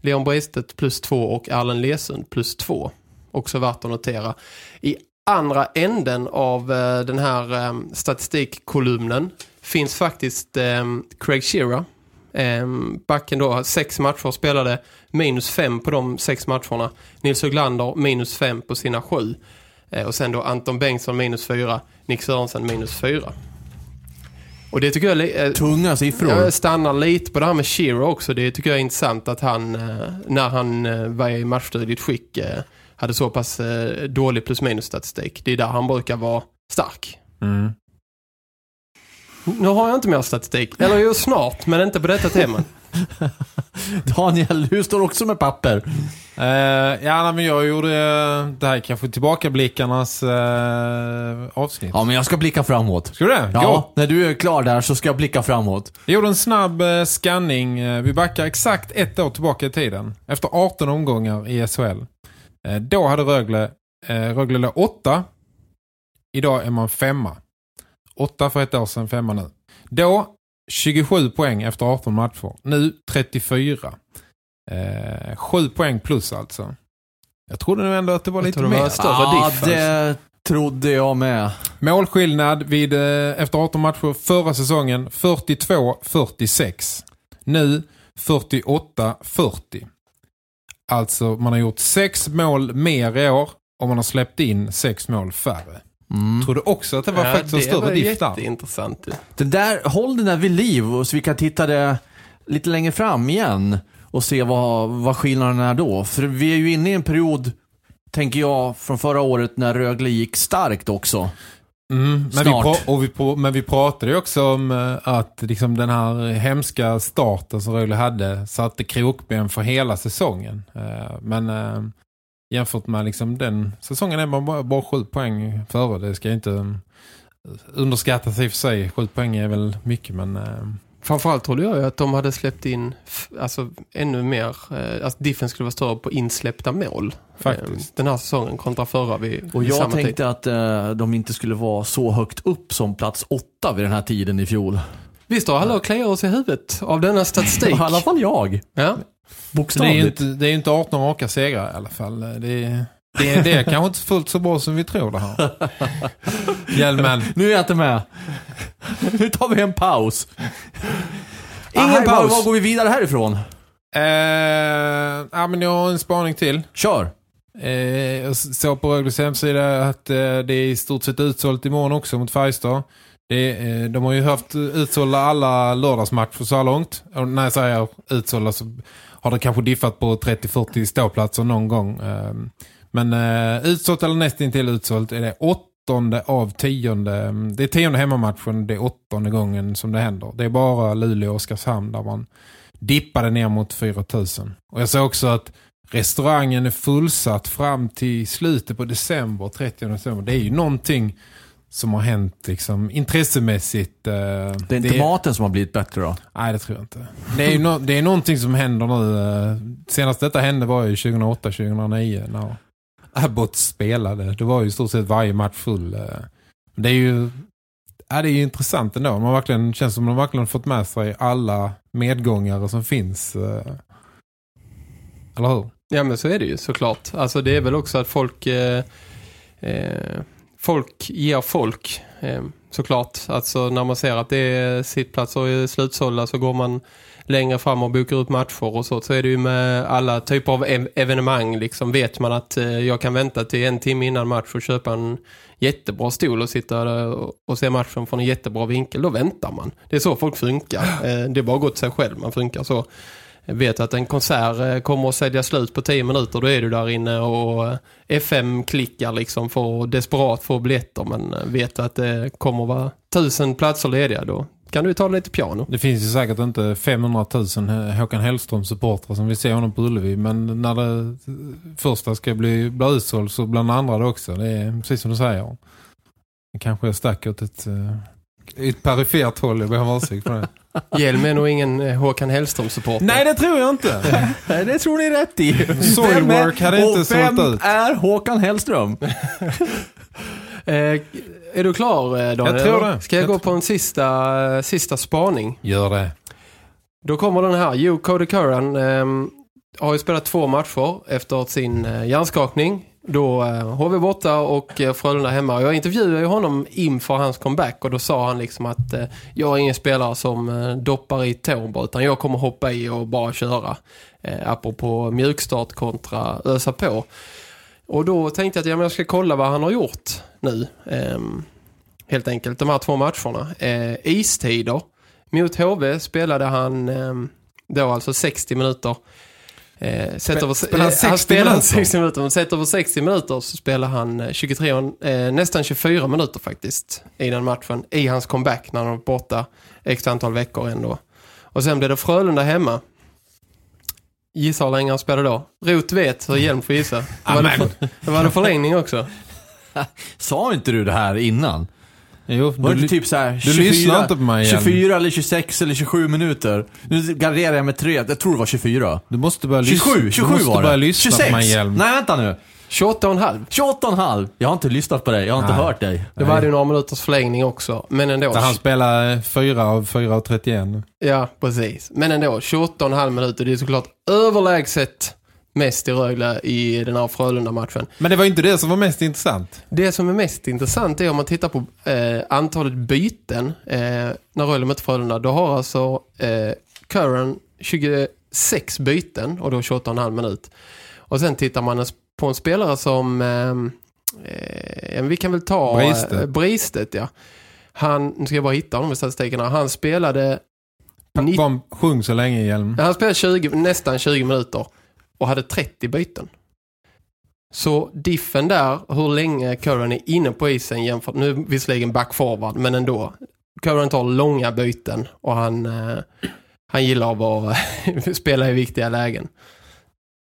Leon Brestet plus 2 och Allen Lesund plus 2. Också värt att notera. I andra änden av eh, den här eh, statistikkolumnen finns faktiskt eh, Craig Shearer. Eh, backen då sex matcher spelade minus fem på de sex matcherna. Nils Höglander minus fem på sina sju. Eh, och sen då Anton Bengtsson minus fyra. Nick Sörensen minus fyra. Och det tycker jag eh, Tunga siffror. jag stannar lite på det här med Shearer också. Det tycker jag är intressant att han, eh, när han eh, var i matchstudigt skick, eh, hade så pass eh, dålig plus minus statistik. Det är där han brukar vara stark. Mm. Nu har jag inte mer statistik. Eller jo, snart, men inte på detta tema. Daniel, du står också med papper. Eh, ja, men jag gjorde eh, det här kanske tillbakablickarnas eh, avsnitt. Ja, men jag ska blicka framåt. Ska du det? Ja, Gå. när du är klar där så ska jag blicka framåt. Jag gjorde en snabb eh, scanning. Vi backar exakt ett år tillbaka i tiden. Efter 18 omgångar i SHL. Eh, då hade Rögle, eh, Rögle låg 8. Idag är man femma. 8 för ett år sedan, femma nu. Då 27 poäng efter 18 matcher. Nu 34. Eh, 7 poäng plus alltså. Jag trodde nu ändå att det var Jag lite det var mer. större Ja, diff, det trodde jag med. Målskillnad vid, eh, efter 18 matcher förra säsongen 42-46. Nu 48-40. Alltså man har gjort sex mål mer i år och man har släppt in sex mål färre. Mm. Trodde också att det var faktiskt en större diff där. jätteintressant. Det där, håll den där vid liv och så vi kan titta det lite längre fram igen och se vad, vad skillnaden är då. För vi är ju inne i en period, tänker jag, från förra året när Rögle gick starkt också. Mm, men, vi Snart. och vi men vi pratade ju också om eh, att liksom den här hemska starten som Rögle hade satte krokben för hela säsongen. Eh, Men eh, jämfört med liksom den säsongen är man bara, bara sju poäng före. Det ska inte eh, underskattas i och för sig. Sju poäng är väl mycket men... Framförallt trodde jag ju att de hade släppt in alltså, ännu mer, att diffen skulle vara större på insläppta mål. Faktiskt. Eh, Den här säsongen kontra förra vid, Och jag samma tid. tänkte att eh, de inte skulle vara så högt upp som plats åtta vid den här tiden i fjol. Visst har alla och kliar oss i huvudet av denna statistik. I alla fall jag. Ja. Så det är ju Bokstavligt. inte, det är inte 18 raka segrar i alla fall. Det är, det är, det är kanske inte fullt så bra som vi tror det här. Hjälmen. Nu är jag inte med. Nu tar vi en paus. Ingen Aha, paus. Var, var går vi vidare härifrån? Eh, ja, men jag har en spaning till. Kör. Eh, jag såg på Rögles hemsida att eh, det är i stort sett utsålt imorgon också mot Färjestad. Det, eh, de har ju haft utsålda alla lördagsmatcher så här långt. Och när jag säger utsålda så har det kanske diffat på 30-40 ståplatser någon gång. Eh, men eh, utsålt eller nästintill utsålt är det åttonde av tionde. Mm, det är tionde hemmamatchen, det är åttonde gången som det händer. Det är bara Luleå och Oskarshamn där man dippade ner mot 4000. Och jag såg också att restaurangen är fullsatt fram till slutet på december, 30 december. Det är ju någonting som har hänt liksom intressemässigt. eh, Det är inte maten som har blivit bättre då? Nej, det tror jag inte. Det är, no det är någonting som händer nu. eh, Senast detta hände var ju 2008-2009 när Abbott spelade. Det var ju i stort sett varje match full. eh. Det är ju ja, det är ju intressant ändå. Man verkligen, känns som man verkligen fått med sig alla medgångare som finns. Eller hur? Ja men så är det ju såklart. Alltså det är väl också att folk eh, eh, folk ger folk eh, såklart. Alltså när man ser att det är sittplatser i slutsålda så går man längre fram och bokar upp matcher och så. Så är det ju med alla typer av ev evenemang liksom. Vet man att eh, jag kan vänta till en timme innan match och köpa en jättebra stol och sitta och, och se matchen från en jättebra vinkel. Då väntar man. Det är så folk funkar. Eh, det är bara gått sig själv. Man funkar så. Vet att en konsert eh, kommer att sälja slut på 10 minuter. Då är du där inne och eh, FM klickar liksom för att desperat få biljetter. Men eh, vet att det kommer att vara tusen platser lediga då. Kan du ta lite piano? Det finns ju säkert inte 500 000 Håkan Hellström-supportrar som vill se honom på Ullevi. Men när det första ska bli, bli utsåld så bland andra det också. Det är precis som du säger. Det kanske jag stack åt ett, ett perifert håll. Jag ber om ursäkt för det. Hjelm är nog ingen eh, Håkan Hellström-supporter. Nej, det tror jag inte. Nej, det tror ni rätt i. Soilwork hade inte sålt ut. är Håkan Hellström? Eh, är du klar eh, Daniel? Jag tror det. Ska jag, Jag gå på en sista, sista spaning? Gör det. Då kommer den här. Jo, Cody Curran ehm, har ju spelat två matcher efter sin eh, hjärnskakning. Då eh, HV borta och eh, Frölunda hemma. Jag intervjuade ju honom inför hans comeback och då sa han liksom att eh, jag är ingen spelare som doppar i tår utan jag kommer hoppa i och bara köra. Eh, apropå mjukstart kontra ösa på. Och då tänkte jag att ja, jag ska kolla vad han har gjort nu. Ehm, helt enkelt, de här två matcherna. Istider. Mot HV spelade han ehm, då alltså 60 minuter. Eh, sett över, spelar han eh, 60 spelade minuter? 60 minuter. Men sett över 60 minuter så spelar han eh, 23, eh, nästan 24 minuter faktiskt i den matchen. I hans comeback när han var borta extra antal veckor ändå. Och sen blev det Frölunda hemma. Gissa hur länge han spelade då. Rot vet, så Hjelm får gissa. Det var, det, för, det var det förlängning också. Sa inte du det här innan? Jo, Var det du, inte typ så här du lyssnar inte på mig igen. 24 eller 26 eller 27 minuter? Nu garderar jag med tre. Jag tror det var 24. du måste börja 27, lyssna. 27 du måste var det. börja lyssna 26. på mig Hjelm. Nej, vänta nu. 28,5. 28,5. Jag har inte lyssnat på dig. Jag har inte Nej. hört dig. Det var ju några minuters förlängning också. Men ändå. Så han spelar 4 av 4 av 31. Ja, precis. Men ändå, 28,5 minuter. Det är såklart överlägset mest i Rögle i den här Frölunda-matchen. Men det var inte det som var mest intressant. Det som är mest intressant är om man tittar på eh, antalet byten eh, när Rögle möter Frölunda. Då har alltså eh, Curran 26 byten och då 28,5 minut. Och sen tittar man på en spelare som eh, eh, vi kan väl ta Bristet. eh, Bristet ja. Han, nu ska jag bara hitta honom i statistiken här. Han spelade Bara sjung så länge Hjelm. Ja, Han spelade 20, nästan 20 minuter och hade 30 byten. Så diffen där, hur länge Curran är inne på isen jämfört, nu visserligen backforward, men ändå. Curran tar långa byten och han, eh, han gillar att vara, spela i viktiga lägen.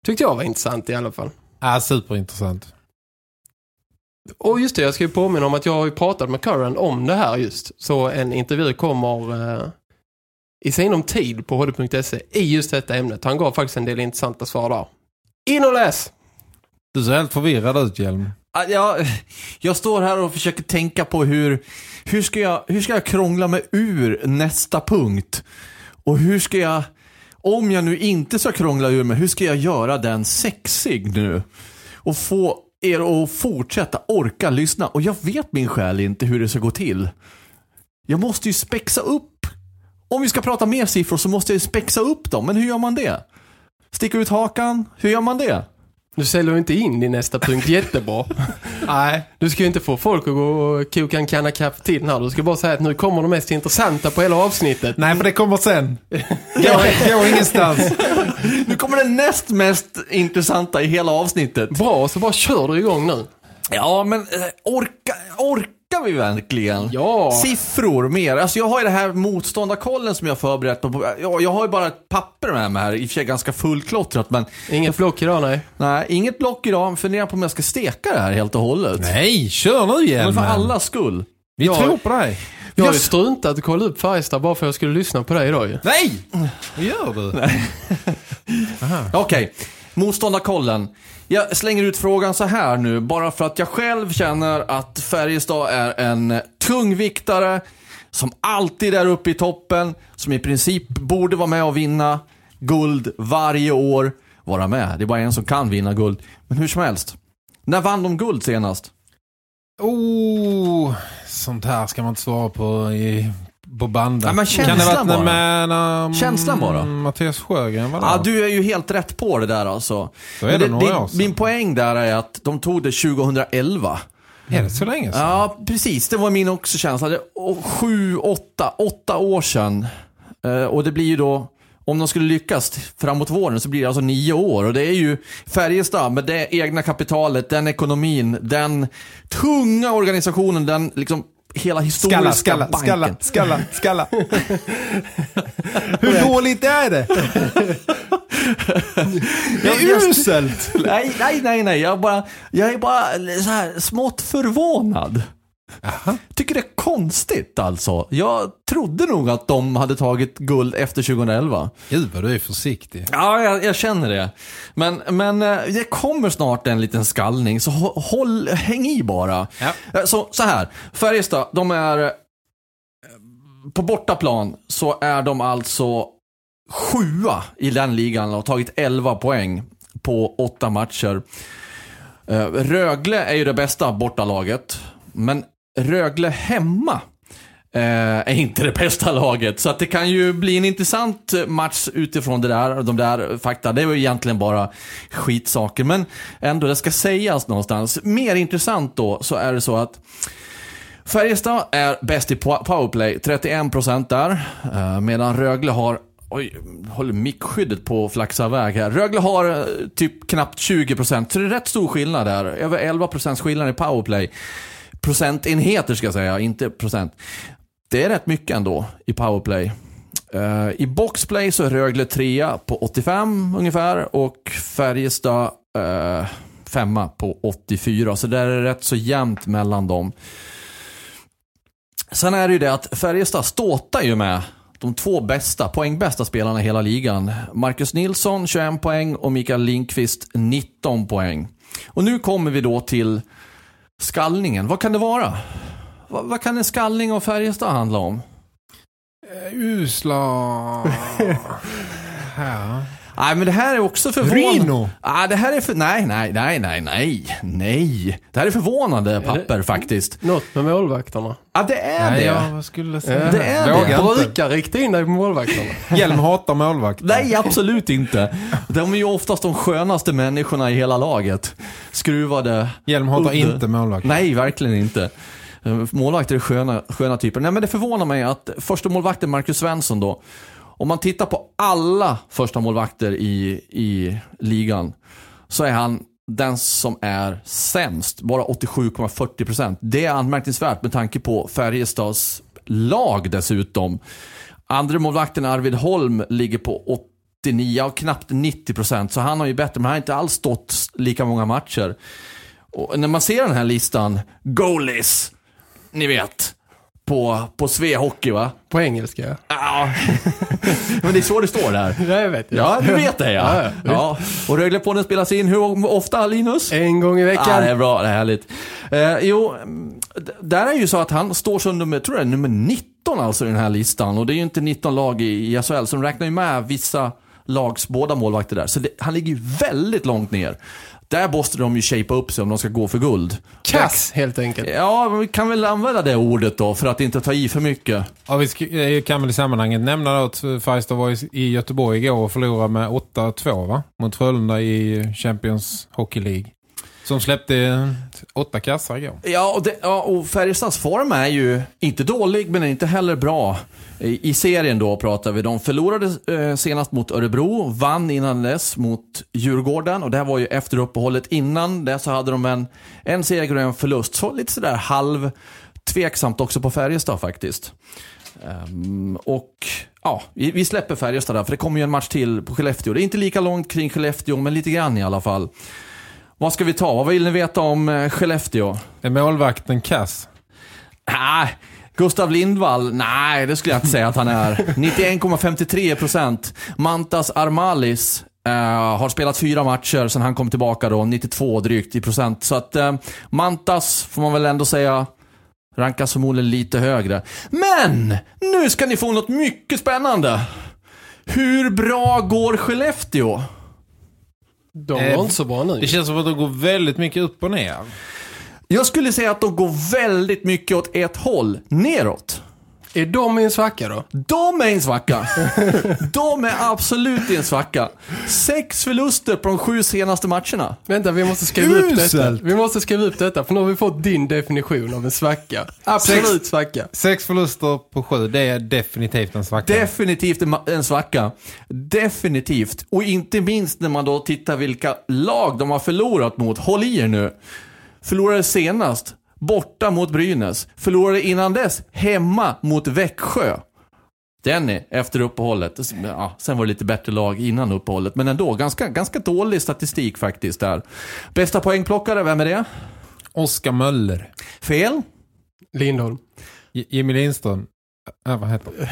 Tyckte jag var intressant i alla fall. Ja, superintressant. Och just det, jag ska ju påminna om att jag har ju pratat med Curran om det här just. Så en intervju kommer eh, i sinom tid på hd.se i just detta ämnet. Han gav faktiskt en del intressanta svar där. In och läs! Du ser helt förvirrad ut Hjelm. Jag, jag står här och försöker tänka på hur, hur, ska jag, hur ska jag krångla mig ur nästa punkt? Och hur ska jag, om jag nu inte ska krångla ur mig, hur ska jag göra den sexig nu? Och få er att fortsätta orka lyssna. Och jag vet min själ inte hur det ska gå till. Jag måste ju spexa upp. Om vi ska prata mer siffror så måste jag ju spexa upp dem. Men hur gör man det? Sticka ut hakan? Hur gör man det? Du säljer ju inte in i nästa punkt jättebra. Nej. Du ska ju inte få folk att gå och koka en kanna kaffe till här. Du ska bara säga att nu kommer det mest intressanta på hela avsnittet. Nej, för det kommer sen. Gå, gå ingenstans. Nu kommer det näst mest intressanta i hela avsnittet. Bra, så bara kör du igång nu. Ja, men eh, orka, orkar vi verkligen? Ja. Siffror mer. Alltså jag har ju det här motståndarkollen som jag förberett mig på. Ja, jag har ju bara ett papper med mig här, i och för sig ganska fullklottrat, men Inget block idag, nej. nej, inget block idag. Jag funderar på om jag ska steka det här helt och hållet. Nej, kör nu Men Hjelm. för allas skull. Vi Ja. tror på dig. Jag har ju struntat att kolla upp Färjestad bara för att jag skulle lyssna på dig idag ju. Nej! Vad gör du? Okej, motståndarkollen. Jag slänger ut frågan så här nu, bara för att jag själv känner att Färjestad är en tungviktare som alltid är uppe i toppen, som i princip borde vara med och vinna guld varje år. Vara med, det är bara en som kan vinna guld. Men hur som helst. När vann de guld senast? Oh, sånt här ska man inte svara på i, på banden. Ja, men kan det känslan varit bara. med när, Känslan bara. Mattias Sjögren var? Ja, du är ju helt rätt på det där alltså. Då är Men det några år sedan. min poäng där är att de tog det 2011. Är det så länge sedan? Ja, precis. Det var min också känsla. Det, och sju, åtta, åtta år sedan. Eh, och det blir ju då, om de skulle lyckas framåt våren så blir det alltså nio år. Och det är ju Färjestad med det egna kapitalet, den ekonomin, den tunga organisationen, den liksom hela historiska Skalla, skalla, banken. skalla, skalla, skalla. Hur dåligt är det? Det är uselt. Nej, nej, nej, nej. Jag, bara, jag är bara så här smått förvånad. Tycker det är konstigt alltså. Jag trodde nog att de hade tagit guld efter 2011. Gud vad du är försiktig. Ja, jag, jag känner det. Men, men eh, det kommer snart en liten skallning, så hå- håll, häng i bara. Ja. Eh, Så, så här, Färjestad, de är... eh, På bortaplan så är de alltså sjua i den ligan och har tagit 11 poäng på åtta matcher. Rögle är ju det bästa bortalaget, men Rögle hemma eh, är inte det bästa laget. Så att det kan ju bli en intressant match utifrån det där, de där fakta. Det är ju egentligen bara skitsaker, men ändå, det ska sägas någonstans. Mer intressant då, så är det så att Färjestad är bäst i powerplay, 31% där. eh, Medan Rögle har, oj, håller mickskyddet på att flaxa iväg här. Rögle har eh, typ knappt 20%, så det är rätt stor skillnad där. Över 11% skillnad i powerplay. Procentenheter ska jag säga, inte procent. Det är rätt mycket ändå i powerplay. Uh, I boxplay så är Rögle trea på 85 ungefär och Färjestad uh, femma på 84. Så där är det rätt så jämnt mellan dem. Sen är det ju det att Färjestad ståtar ju med de två bästa, poängbästa spelarna i hela ligan. Marcus Nilsson 21 poäng och Mikael Lindqvist 19 poäng. Och nu kommer vi då till skallningen. Vad kan det vara? Vad, vad kan en skallning av Färjestad handla om? Usla... ja. Nej, men det här är också förvånande. Rino. Ah, det här är för... Nej, nej, nej, nej, nej, nej. Det här är förvånande papper faktiskt. Något med målvakterna. Ja, det är Nej, det. jag vad skulle jag säga. Det är Våga det. Brukar rikta in dig på målvakterna. Hjelm hatar målvakt. Nej, absolut inte. De är ju oftast de skönaste människorna i hela laget. Skruvade. Hjelm hatar Udde. inte målvakt. Nej, verkligen inte. Eh, Målvakter är sköna, sköna typer. Nej, men det förvånar mig att första målvakten Marcus Svensson då, om man tittar på alla första målvakter i, i ligan, så är han den som är sämst, bara 87,40%. Det är anmärkningsvärt med tanke på Färjestads lag dessutom. Andra målvakten Arvid Holm ligger på 89 och knappt 90%, så han har ju bättre, men han har inte alls stått lika många matcher. Och när man ser den här listan, goalies, ni vet, på, på Svea Hockey va? På engelska. ja. Men det är så det står där. Ja, jag vet. Ja, du vet det ja. Ja, ja. Och Röglepodden spelas in hur ofta Linus? En gång i veckan. Ja, det är bra, det är härligt. Eh, jo, där är ju så att han står som nummer, tror jag, nummer 19 alltså i den här listan. Och det är ju inte 19 lag i, i SHL, så de räknar ju med vissa lags båda målvakter där. Så det, han ligger ju väldigt långt ner. Där måste de ju shapea upp sig om de ska gå för guld. Kass, helt enkelt. Ja, men vi kan väl använda det ordet då för att inte ta i för mycket. Ja, vi kan väl i sammanhanget nämna då att Färjestad var i- i Göteborg igår och förlorade med 8-2 va? Mot Frölunda i Champions Hockey League. Som släppte åtta kassar igår. Ja, och, det, ja, och Färjestads form är ju inte dålig, men inte heller bra. I, i serien då pratar vi. De förlorade eh, senast mot Örebro, vann innan dess mot Djurgården. Och det här var ju efter uppehållet. Innan det så hade de en, en seger och en förlust. Så lite sådär halv tveksamt också på Färjestad faktiskt. Um, och ja, vi, vi släpper Färjestad där, för det kommer ju en match till på Skellefteå. Det är inte lika långt kring Skellefteå, men lite grann i alla fall. Vad ska vi ta? Vad vill ni veta om eh, Skellefteå? Är målvakten kass? Nej, Gustav Lindvall, nej det skulle jag inte säga att han är. 91,53%. Mantas Armalis eh, har spelat fyra matcher sedan han kom tillbaka då, 92 drygt i procent. Så att eh, Mantas får man väl ändå säga rankas förmodligen lite högre. Men! Nu ska ni få något mycket spännande. Hur bra går Skellefteå? De Eh, var inte så bra nu. Det känns som att det går väldigt mycket upp och ner. Jag skulle säga att de går väldigt mycket åt ett håll, neråt. Är de i en svacka då? De är i en svacka. De är absolut i en svacka. Sex förluster på de sju senaste matcherna. Vänta, vi måste skriva upp detta. Uselt. Vi måste skriva upp detta, för nu har vi fått din definition av en svacka. Absolut Sex- svacka. Sex förluster på sju, det är definitivt en svacka. Definitivt en svacka. Definitivt. Och inte minst när man då tittar vilka lag de har förlorat mot. Håll i er nu. Förlorade senast borta mot Brynäs. Förlorade innan dess hemma mot Växjö. Denny, efter uppehållet. Ja, sen var det lite bättre lag innan uppehållet. Men ändå, ganska, ganska dålig statistik faktiskt där. Bästa poängplockare, vem är det? Oskar Möller. Fel? Lindholm. J- Jimmy Lindström. Äh, vad heter han?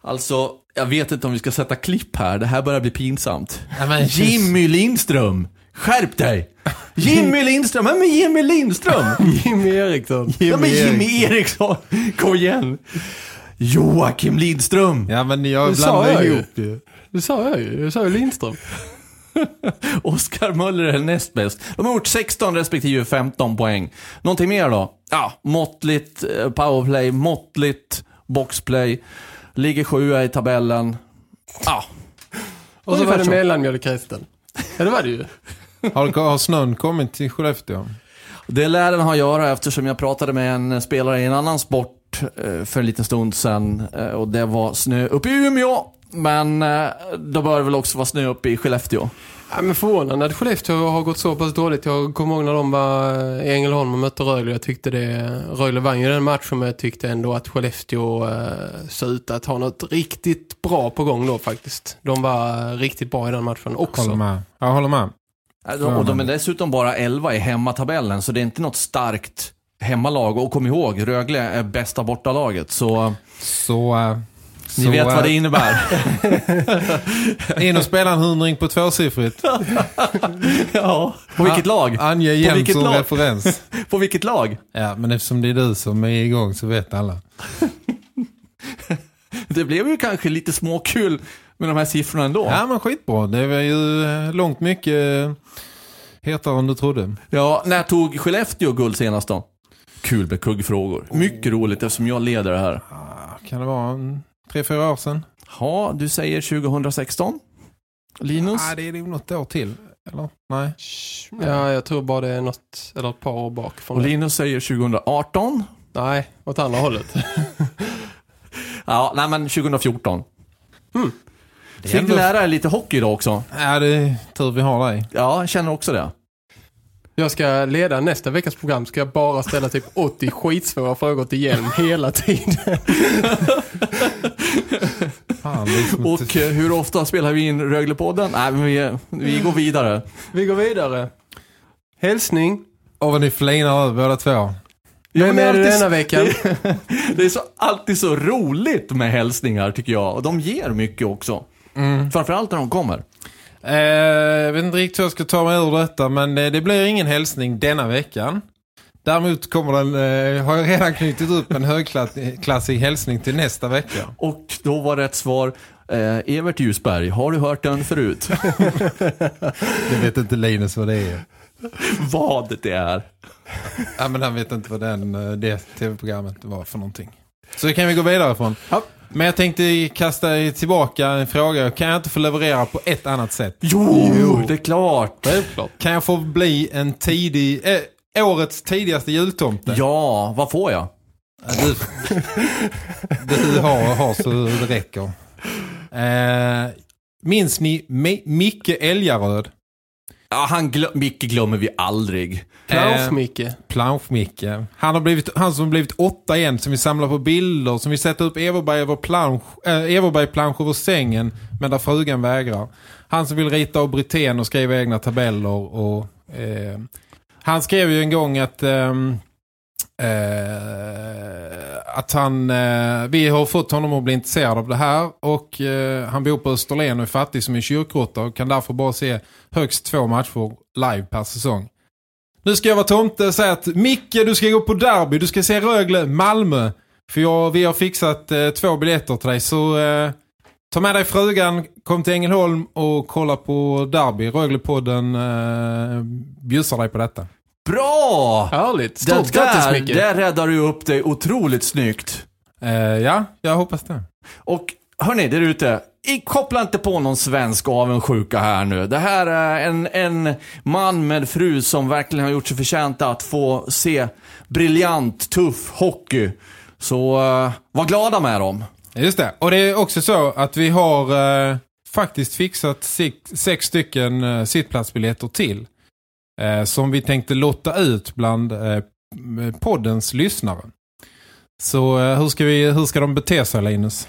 Alltså, jag vet inte om vi ska sätta klipp här. Det här börjar bli pinsamt. Ja, men- Jimmy Lindström! Skärp dig! Jimmy Lindström! Vem är Jimmy Lindström? Jimmy Eriksson. ja, men Jimmy Eriksson! Kom igen! Joakim Lindström! Ja, men jag Det ju. ihop ju. Det sa jag ju. Jag sa ju Lindström. Oskar Möller är näst bäst. De har gjort 16 respektive 15 poäng. Någonting mer då? Ja, måttligt eh, powerplay, måttligt boxplay. Ligger sjua i tabellen. Ja. Och så var det mellanmjölkhästen. Ja, det var det ju. Har, har snön kommit till Skellefteå? Det lär den ha att göra eftersom jag pratade med en spelare i en annan sport eh, för en liten stund sedan. eh, Och det var snö uppe i Umeå. Men eh, då bör det väl också vara snö uppe i Skellefteå. Ja, men förvånande att Skellefteå har gått så pass dåligt. Jag kommer ihåg när de var i Ängelholm och mötte Rögle. Jag tyckte det... Rögle vann ju den matchen men jag tyckte ändå att Skellefteå eh, såg ut att ha något riktigt bra på gång då faktiskt. De var riktigt bra i den matchen också. Håller med. Jag håller med. Eh, Och de är dessutom bara 11 i hemmatabellen, så det är inte något starkt hemmalag. Och kom ihåg, Rögle är bästa bortalaget, så Så... äh, ni så, vet äh, vad det innebär. In och spela en hundring på tvåsiffrigt. ja. På vilket lag? Ange jämt som lag? referens. På vilket lag? Ja, men eftersom det är du som är igång så vet alla. Det blev ju kanske lite småkul med de här siffrorna ändå. Ja, men skitbra. Det var ju eh, långt mycket eh, hetare än du trodde. Ja, när tog Skellefteå guld senast då? Kul med kuggfrågor. Mycket roligt eftersom jag leder det här. Kan det vara tre, fyra år sedan? Ja, du säger 2016? Linus? Nej, det är nog något år till. Eller? Nej. Ja, jag tror bara det är något, eller ett par år bak från Och det. Linus säger 2018? Nej, åt andra hållet. Ja, nej men 2014. Det är Fick ändå- ni lära er lite hockey då också? Ja, det är tur vi har dig. Ja, jag känner också det. Jag ska leda nästa veckas program. Ska jag bara ställa typ 80 skitsvåra frågor till Hjelm hela tiden. Fan, liksom Och inte- eh, hur ofta spelar vi in Röglepodden? Nej, men vi, vi går vidare. Vi går vidare. Hälsning. Åh, vad ni flinar båda två. Men är det alltid- denna veckan? Det är så, alltid så roligt med hälsningar tycker jag. Och de ger mycket också. Framförallt när de kommer. Eh, jag vet inte riktigt hur jag ska ta mig ur detta, men eh, det blir ingen hälsning denna veckan. Däremot kommer den, eh, har jag redan knutit upp en högklassig hälsning till nästa vecka. Och då var rätt svar eh, Evert Ljusberg, har du hört den förut? Det vet inte Linus vad det är. Vad det är. Ja, men han vet inte vad den, eh, det tv-programmet var för någonting. Så det kan vi gå vidare från. Men jag tänkte kasta tillbaka en fråga. Kan jag inte få leverera på ett annat sätt? Jo, det är klart. Självklart. Kan jag få bli en tidig, eh, årets tidigaste jultomte? Ja, vad får jag? Ja, Du, du har, har så det räcker. Eh, minns ni Mi- Micke Älgaröd? Ja, han glö Micke glömmer vi aldrig. Plansch-Micke. Plansch-Micke. Han, har blivit, han som har blivit åtta igen, som vi samlar på bilder, som vi sätter upp Everberg över plansch, äh, Everberg-plansch över sängen, men där frugan vägrar. Han som vill rita av Britten och skriva egna tabeller. Och, eh, han skrev ju en gång att ehm, eh, att han, eh, vi har fått honom att bli intresserad av det här och eh, han bor på Österlen och är fattig som en kyrkråtta och kan därför bara se högst två matcher live per säsong. Nu ska jag vara tomte och säga att Micke, du ska gå på derby, du ska se Rögle, Malmö. För jag, vi har fixat eh, två biljetter till dig så eh, ta med dig frugan, kom till Ängelholm och kolla på derby. Röglepodden eh, bjussar dig på detta. Bra! Härligt. Det Stort grattis där, Micke. där räddar du upp dig otroligt snyggt. Eh, ja, jag hoppas det. Och hörni, där ute. i- Koppla inte på någon svensk avundsjuka här nu. Det här är en, en man med fru som verkligen har gjort sig förtjänt att få se briljant, tuff hockey. Så uh, var glada med dem. Just det. Och det är också så att vi har eh, faktiskt fixat sex, sex stycken eh, sittplatsbiljetter till. Eh, som vi tänkte lotta ut bland eh, poddens lyssnare. Så eh, hur, ska vi, hur ska de bete sig Linus?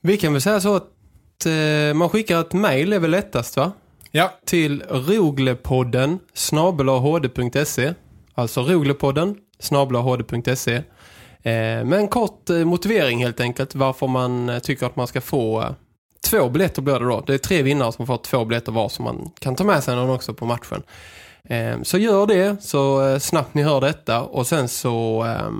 Vi kan väl säga så att eh, man skickar ett mejl är väl lättast va? Ja. Till roglepodden snabelahd.se Alltså roglepodden snabelahd.se eh, Med en kort eh, motivering helt enkelt varför man tycker att man ska få två biljetter blir det då. Det är tre vinnare som får två biljetter var som man kan ta med sig någon också på matchen. Eh, så gör det så eh, snabbt ni hör detta och sen så eh,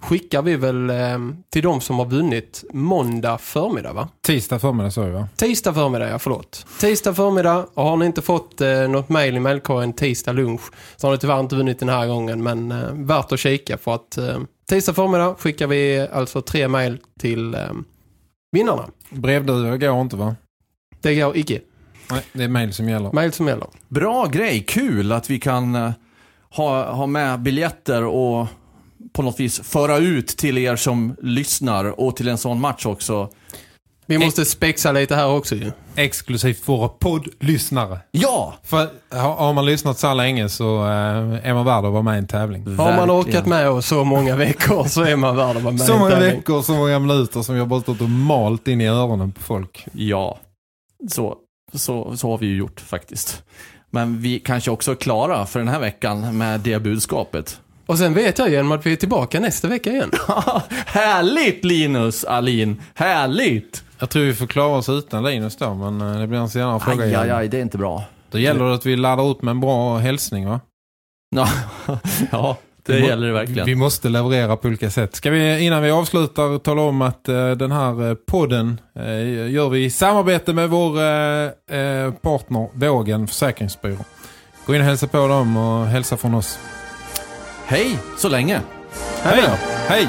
skickar vi väl eh, till de som har vunnit måndag förmiddag va? Tisdag förmiddag så va? Tisdag förmiddag, ja förlåt. Tisdag förmiddag och har ni inte fått eh, något mejl i mejlkorgen tisdag lunch så har ni tyvärr inte vunnit den här gången men eh, värt att kika för att eh, tisdag förmiddag skickar vi alltså tre mejl till eh, vinnarna. Brevduva går inte va? Det går icke. Nej, det är mejl som gäller. Mejl som gäller. Bra grej, kul att vi kan eh, ha, ha med biljetter och på något vis föra ut till er som lyssnar och till en sån match också. Vi måste spexa lite här också ju. Exklusivt våra poddlyssnare. Ja! För har man lyssnat så länge så eh, är man värd att vara med i en tävling. Har man orkat med oss så många veckor så är man värd att vara med Så många veckor, så många minuter som har bara stått och malt in i öronen på folk. Ja, så, så, så har vi ju gjort faktiskt. Men vi kanske också är klara för den här veckan med det budskapet. Och sen vet jag igen att vi är tillbaka nästa vecka igen. Härligt Linus Alin, härligt! Jag tror vi får klara oss utan Linus då, men eh, det blir en senare fråga Aj, igen. aj, aj, det är inte bra. Då gäller det att vi laddar upp med en bra hälsning va? Ja, ja det gäller det verkligen. Vi måste leverera på olika sätt. Ska vi innan vi avslutar tala om att eh, den här eh, podden eh, gör vi i samarbete med vår eh, eh, partner Vågen Försäkringsbyrå. Gå in och hälsa på dem och hälsa från oss. Hej, så länge. Hej! Hej! Hej,